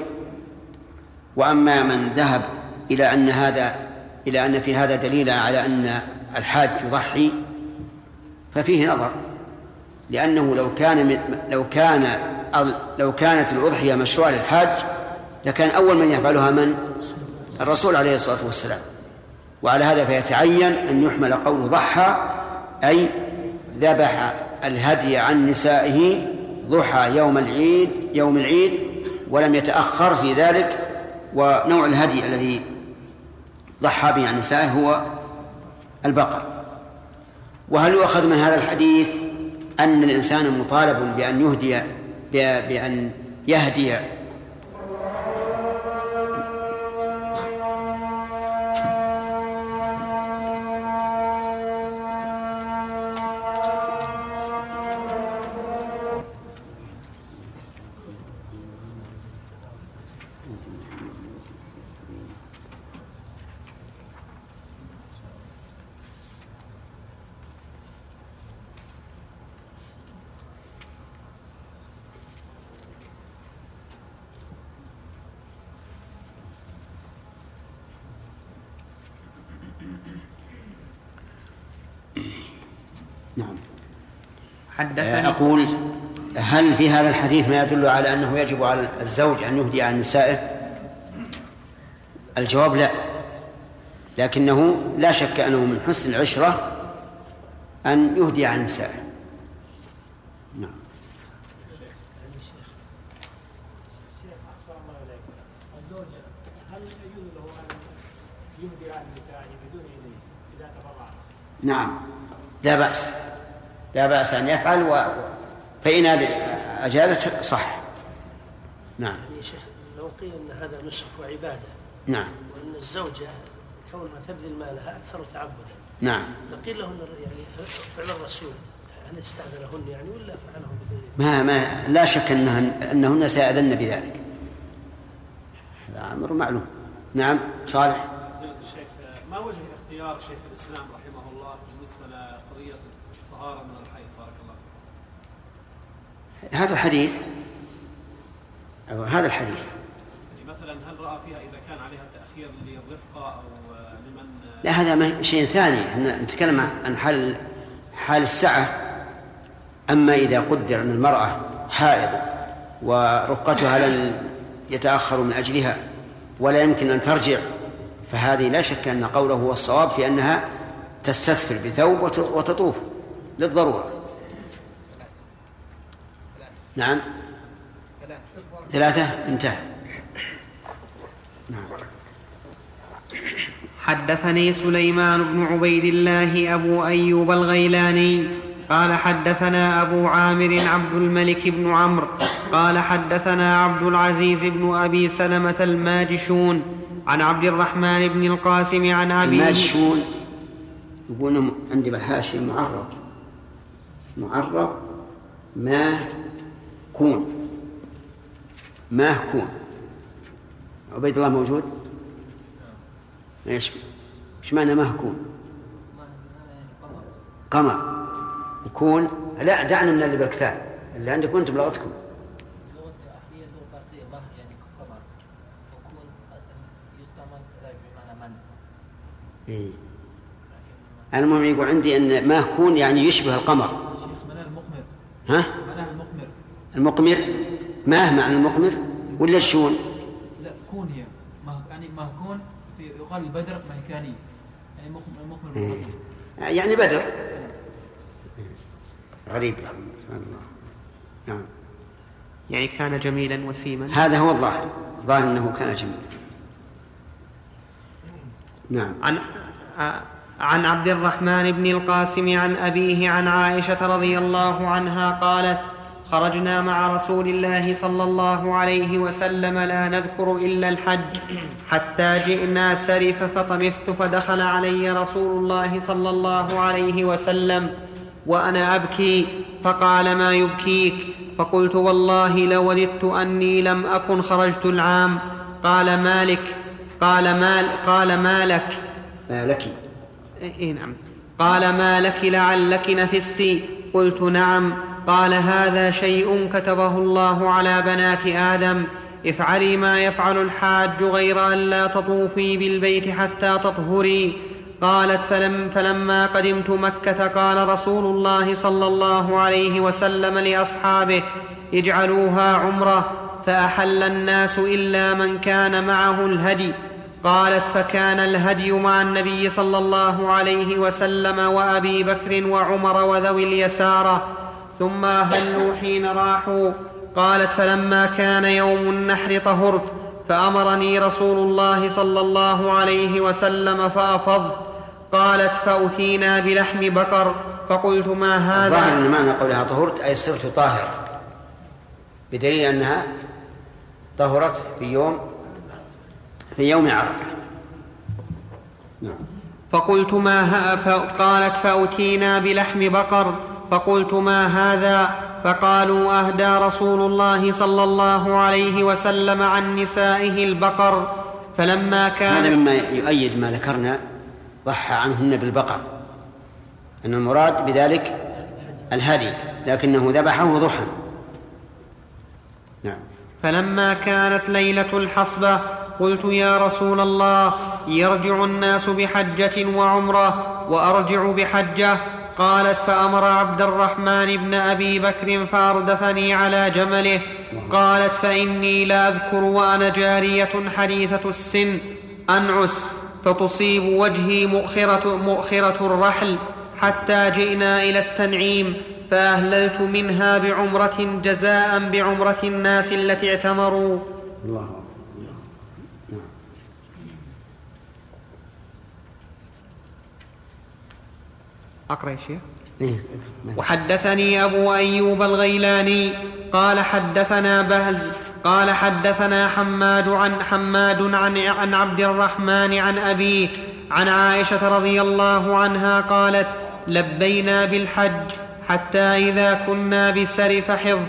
[SPEAKER 1] وأما من ذهب إلى أن هذا إلى أن في هذا دليل على أن الحاج يضحي ففيه نظر لأنه لو كان من لو كان لو كانت الأضحية مشروعة للحاج لكان أول من يفعلها من؟ الرسول عليه الصلاة والسلام وعلى هذا فيتعين أن يحمل قوله ضحى أي ذبح الهدي عن نسائه ضحى يوم العيد يوم العيد ولم يتأخر في ذلك ونوع الهدي الذي ضحى به عن نسائه هو البقر. وهل يؤخذ من هذا الحديث أن الإنسان مطالب بأن يهدي بأن يهدي نعم.
[SPEAKER 3] حدثني
[SPEAKER 1] أقول هل في هذا الحديث ما يدل على أنه يجب على الزوج أن يهدي عن نسائه؟ الجواب لا. لكنه لا شك أنه من حسن العشرة أن يهدي عن نسائه. نعم. نعم. لا بأس. لا بأس أن يفعل و... فإن أجازت صح. نعم.
[SPEAKER 10] يا شيخ لو قيل أن هذا نسك وعبادة
[SPEAKER 1] نعم.
[SPEAKER 10] وأن الزوجة كونها تبذل مالها أكثر تعبدا
[SPEAKER 1] نعم.
[SPEAKER 10] لقيل لهن يعني فعل الرسول هل استأذنهن يعني ولا فعله بدون؟
[SPEAKER 1] ما ما لا شك أنهن أنهن سيأذن بذلك. أمر معلوم. نعم صالح.
[SPEAKER 11] الشيخ ما وجه اختيار شيخ الإسلام رحمه الطهاره من الحيض بارك الله فيك.
[SPEAKER 1] هذا الحديث أو هذا الحديث.
[SPEAKER 11] يعني مثلا هل رأى فيها إذا كان عليها تأخير للرفقة أو لمن؟
[SPEAKER 1] لا هذا شيء ثاني. إحنا نتكلم عن حال حال السعة. أما إذا قدر أن المرأة حائض ورقتها لن يتأخر من أجلها ولا يمكن أن ترجع فهذه لا شك أن قوله هو الصواب في أنها تستثفر بثوب وت- وتطوف. للضرورة. نعم. ثلاثة. انتهى. نعم.
[SPEAKER 3] حدثني سليمان بن عبيد الله أبو أيوب الغيلاني. قال حدثنا أبو عامر عبد الملك بن عمرو. قال حدثنا عبد العزيز بن أبي سلمة الماجشون. عن عبد الرحمن بن القاسم عن أبيه.
[SPEAKER 1] الماجشون. يقولون عندي بالحاشية معرب معرب ما كون. ما كون. عبيد الله موجود؟ إيش إيش معنى مهكون قمر. كون؟ لا دعنا من اللي بالكتاب اللي عندكم أنتم بلغتكم
[SPEAKER 6] وكون
[SPEAKER 1] إيه. المهم يقول عندي أن مهكون يعني يشبه القمر. ها؟
[SPEAKER 12] المقمر.
[SPEAKER 1] المقمر؟ ماه معنى المقمر؟ ولا الشون
[SPEAKER 12] لا كون هي. يعني مهكون في يقال البدر مهكاني. يعني مقمر مقمر
[SPEAKER 1] إيه.
[SPEAKER 12] مقمر.
[SPEAKER 1] يعني بدر. غريب يا أخي، سبحان الله. نعم.
[SPEAKER 3] يعني كان جميلا وسيما.
[SPEAKER 1] هذا هو الظاهر. الظاهر أنه كان جميلا. نعم.
[SPEAKER 3] عن عن عبد الرحمن بن القاسم عن أبيه عن عائشة رضي الله عنها قالت خرجنا مع رسول الله صلى الله عليه وسلم لا نذكر إلا الحج. حتى جئنا سرف فطمثت فدخل علي رسول الله صلى الله عليه وسلم وأنا أبكي فقال ما يبكيك؟ فقلت والله لوددت أني لم أكن خرجت العام. قال مالك؟ قال مال قال ما لك
[SPEAKER 1] ما لك
[SPEAKER 3] إيه نعم. قال ما لك لعلك نفست؟ قلت نعم. قال هذا شيء كتبه الله على بنات آدم. افعلي ما يفعل الحاج غير أن لا تطوفي بالبيت حتى تطهري. قالت فلم فلما قدمت مكة قال رسول الله صلى الله عليه وسلم لأصحابه اجعلوها عمرة فأحل الناس إلا من كان معه الهدي. قالت فكان الهدي مع النبي صلى الله عليه وسلم وأبي بكر وعمر وذوي اليسارة ثم أهلوا حين راحوا. قالت فلما كان يوم النحر طهرت فأمرني رسول الله صلى الله عليه وسلم فأفضت. قالت فأتينا بلحم بقر فقلت ما هذا؟
[SPEAKER 1] أن معنى قولها طهرت أي صرت طاهرة. بدليل أنها طهرت في يوم في يوم عرفة. نعم.
[SPEAKER 3] فقلت ما ها فقالت فأتينا بلحم بقر. فقلت ما هذا؟ فقالوا أهدى رسول الله صلى الله عليه وسلم عن نسائه البقر. فلما
[SPEAKER 1] هذا
[SPEAKER 3] كان
[SPEAKER 1] مما يؤيد ما ذكرنا ضحى عنهن بالبقر. أن المراد بذلك الهدي لكنه ذبحه ضحى. نعم.
[SPEAKER 3] فلما كانت ليلة الحصبة قلت يا رسول الله يرجع الناس بحجة وعمرة وأرجع بحجة قالت فأمر عبد الرحمن بن أبي بكر فأردفني على جمله قالت فإني لأذكر وأنا جارية حديثة السن أنعس فتصيب وجهي مؤخرة, مؤخرة الرحل حتى جئنا إلى التنعيم فأهللت منها بعمرة جزاء بعمرة الناس التي اعتمروا.
[SPEAKER 1] الله. نعم.
[SPEAKER 3] أقرأ يا شيخ
[SPEAKER 1] إيه.
[SPEAKER 3] وحدثني أبو أيوب الغيلاني قال حدثنا بهز قال حدثنا حماد عن حماد عن عن عبد الرحمن عن أبيه عن عائشة رضي الله عنها قالت لبينا بالحج حتى إذا كنا بسرف حفظ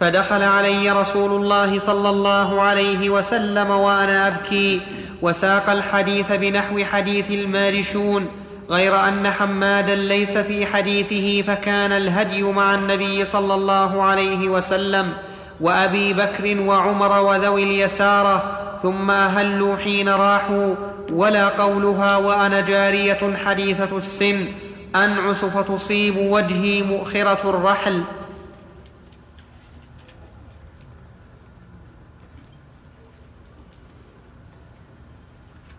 [SPEAKER 3] فدخل علي رسول الله صلى الله عليه وسلم وأنا أبكي وساق الحديث بنحو حديث المارشون غير أن حمادا ليس في حديثه فكان الهدي مع النبي صلى الله عليه وسلم وأبي بكر وعمر وذوي اليسارة ثم أهلوا حين راحوا ولا قولها وأنا جارية حديثة السن انعس فتصيب وجهي مؤخرة الرحل.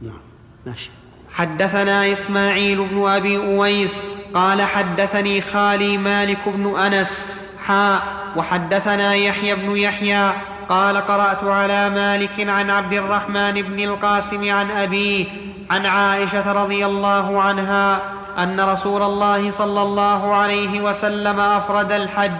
[SPEAKER 1] نعم ماشي.
[SPEAKER 3] حدثنا إسماعيل بن أبي أويس قال حدثني خالي مالك بن أنس حاء وحدثنا يحيى بن يحيى قال قرأت على مالك عن عبد الرحمن بن القاسم عن أبيه عن عائشة رضي الله عنها أن رسول الله صلى الله عليه وسلم أفرد الحج.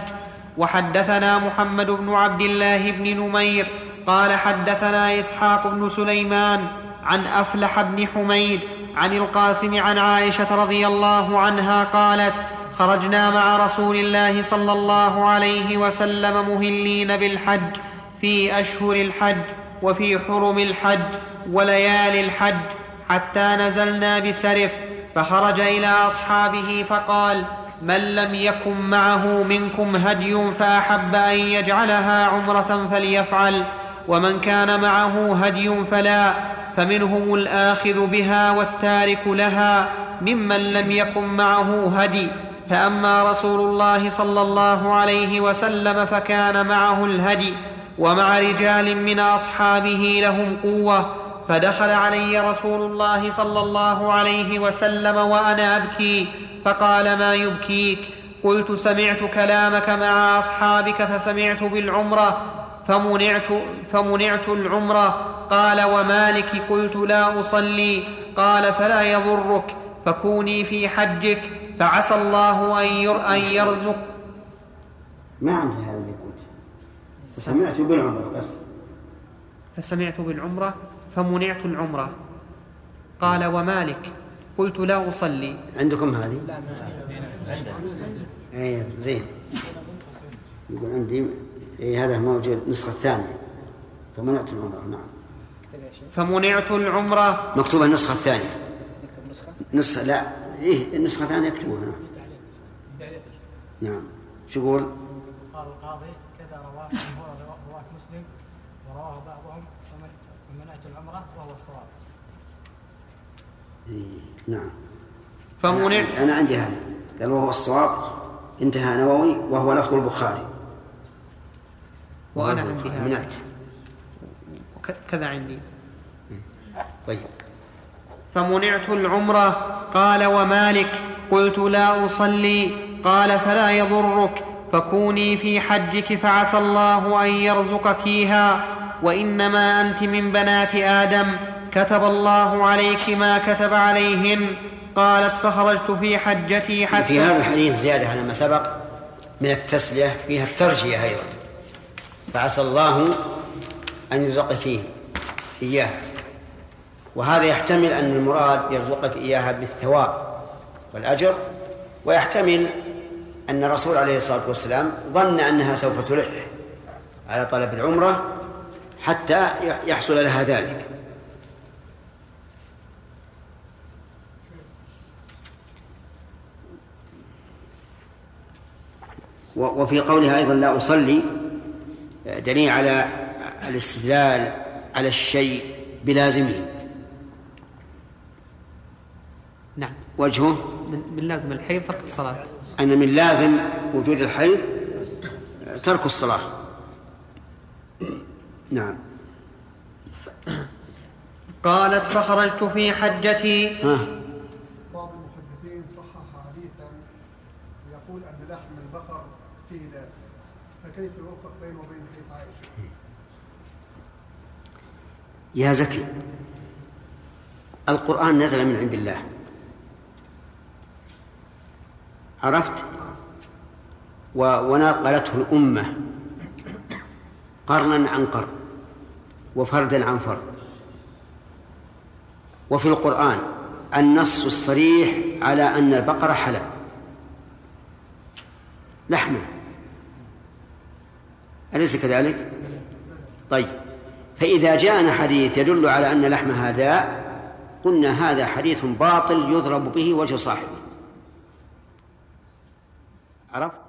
[SPEAKER 3] وحدثنا محمد بن عبد الله بن نمير قال حدثنا إسحاق بن سليمان عن أفلح بن حميد عن القاسم عن عائشة رضي الله عنها قالت خرجنا مع رسول الله صلى الله عليه وسلم مهلين بالحج في أشهر الحج وفي حرم الحج وليالي الحج حتى نزلنا بسرف فخرج إلى أصحابه فقال من لم يكن معه منكم هدي فأحب أن يجعلها عمرة فليفعل ومن كان معه هدي فلا فمنهم الآخذ بها والتارك لها ممن لم يكن معه هدي. فأما رسول الله صلى الله عليه وسلم فكان معه الهدي. ومع رجال من أصحابه لهم قوة. فدخل علي رسول الله صلى الله عليه وسلم وأنا أبكي. فقال ما يبكيك؟ قلت سمعت كلامك مع أصحابك فسمعت بالعمرة. فمنعت, فمنعت العمره قال ومالك؟ قلت لا أصلي. قال فلا يضرك. فكوني في حجك. فعسى الله أن يرزق
[SPEAKER 1] ما عندي هذا اللي قلت فسمعت بالعمره بس.
[SPEAKER 3] فسمعت بالعمره فمنعت العمره قال ومالك؟ قلت لا أصلي.
[SPEAKER 1] عندكم هذه؟ اي زين. يقول عندي اي هذا موجود النسخة الثانية. فمنعت العمرة نعم.
[SPEAKER 3] فمنعت العمرة؟
[SPEAKER 1] مكتوبة النسخة الثانية. نسخة؟ لا إيه النسخة الثانية اكتبوها نعم. نعم. شو يقول؟
[SPEAKER 4] قال القاضي كذا رواه رواه مسلم ورواه بعضهم فمنعت العمرة وهو الصواب.
[SPEAKER 1] إيه نعم.
[SPEAKER 3] فمنعت
[SPEAKER 1] أنا عندي هذا قال وهو الصواب انتهى نووي وهو لفظ البخاري.
[SPEAKER 3] وأنا عندي. هذا.
[SPEAKER 1] منعت.
[SPEAKER 3] كذا عندي.
[SPEAKER 1] طيب.
[SPEAKER 3] فمنعت العمرة. قال ومالك. قلت لا أصلي. قال فلا يضرك. فكوني في حجك فعسى الله أن يرزقكيها وإنما أنت من بنات آدم. كتب الله عليك ما كتب عليهن. قالت فخرجت في حجتي حتى
[SPEAKER 1] في هذا الحديث زيادة على ما سبق. من التسلية. فيها الترجية أيضا. فعسى الله أن يرزقك فيه إياه. وهذا يحتمل أن المراد يرزقك إياها بالثواب والأجر ويحتمل أن الرسول عليه الصلاة والسلام ظن أنها سوف تلح على طلب العمرة حتى يحصل لها ذلك. وفي قولها أيضا لا أصلي دليل على الاستدلال على الشيء بلازمه.
[SPEAKER 3] نعم.
[SPEAKER 1] وجهه؟
[SPEAKER 3] من من لازم الحيض ترك الصلاة.
[SPEAKER 1] أن من لازم وجود الحيض ترك الصلاة. نعم.
[SPEAKER 3] قالت فخرجت في حجتي.
[SPEAKER 1] ها.
[SPEAKER 13] بعض المحدثين صحح حديثا يقول أن لحم البقر فيه فكيف يوفق بينه وبين حديث عائشه؟
[SPEAKER 1] يا زكي القرآن نزل من عند الله. عرفت؟ و- ونقلته الأمة. قرنا عن قرن وفردا عن فرد. وفي القرآن النص الصريح على أن البقرة حلال. لحمة. أليس كذلك؟ طيب. فإذا جاءنا حديث يدل على أن لحمها داء قلنا هذا حديث باطل يضرب به وجه صاحبه عرفت؟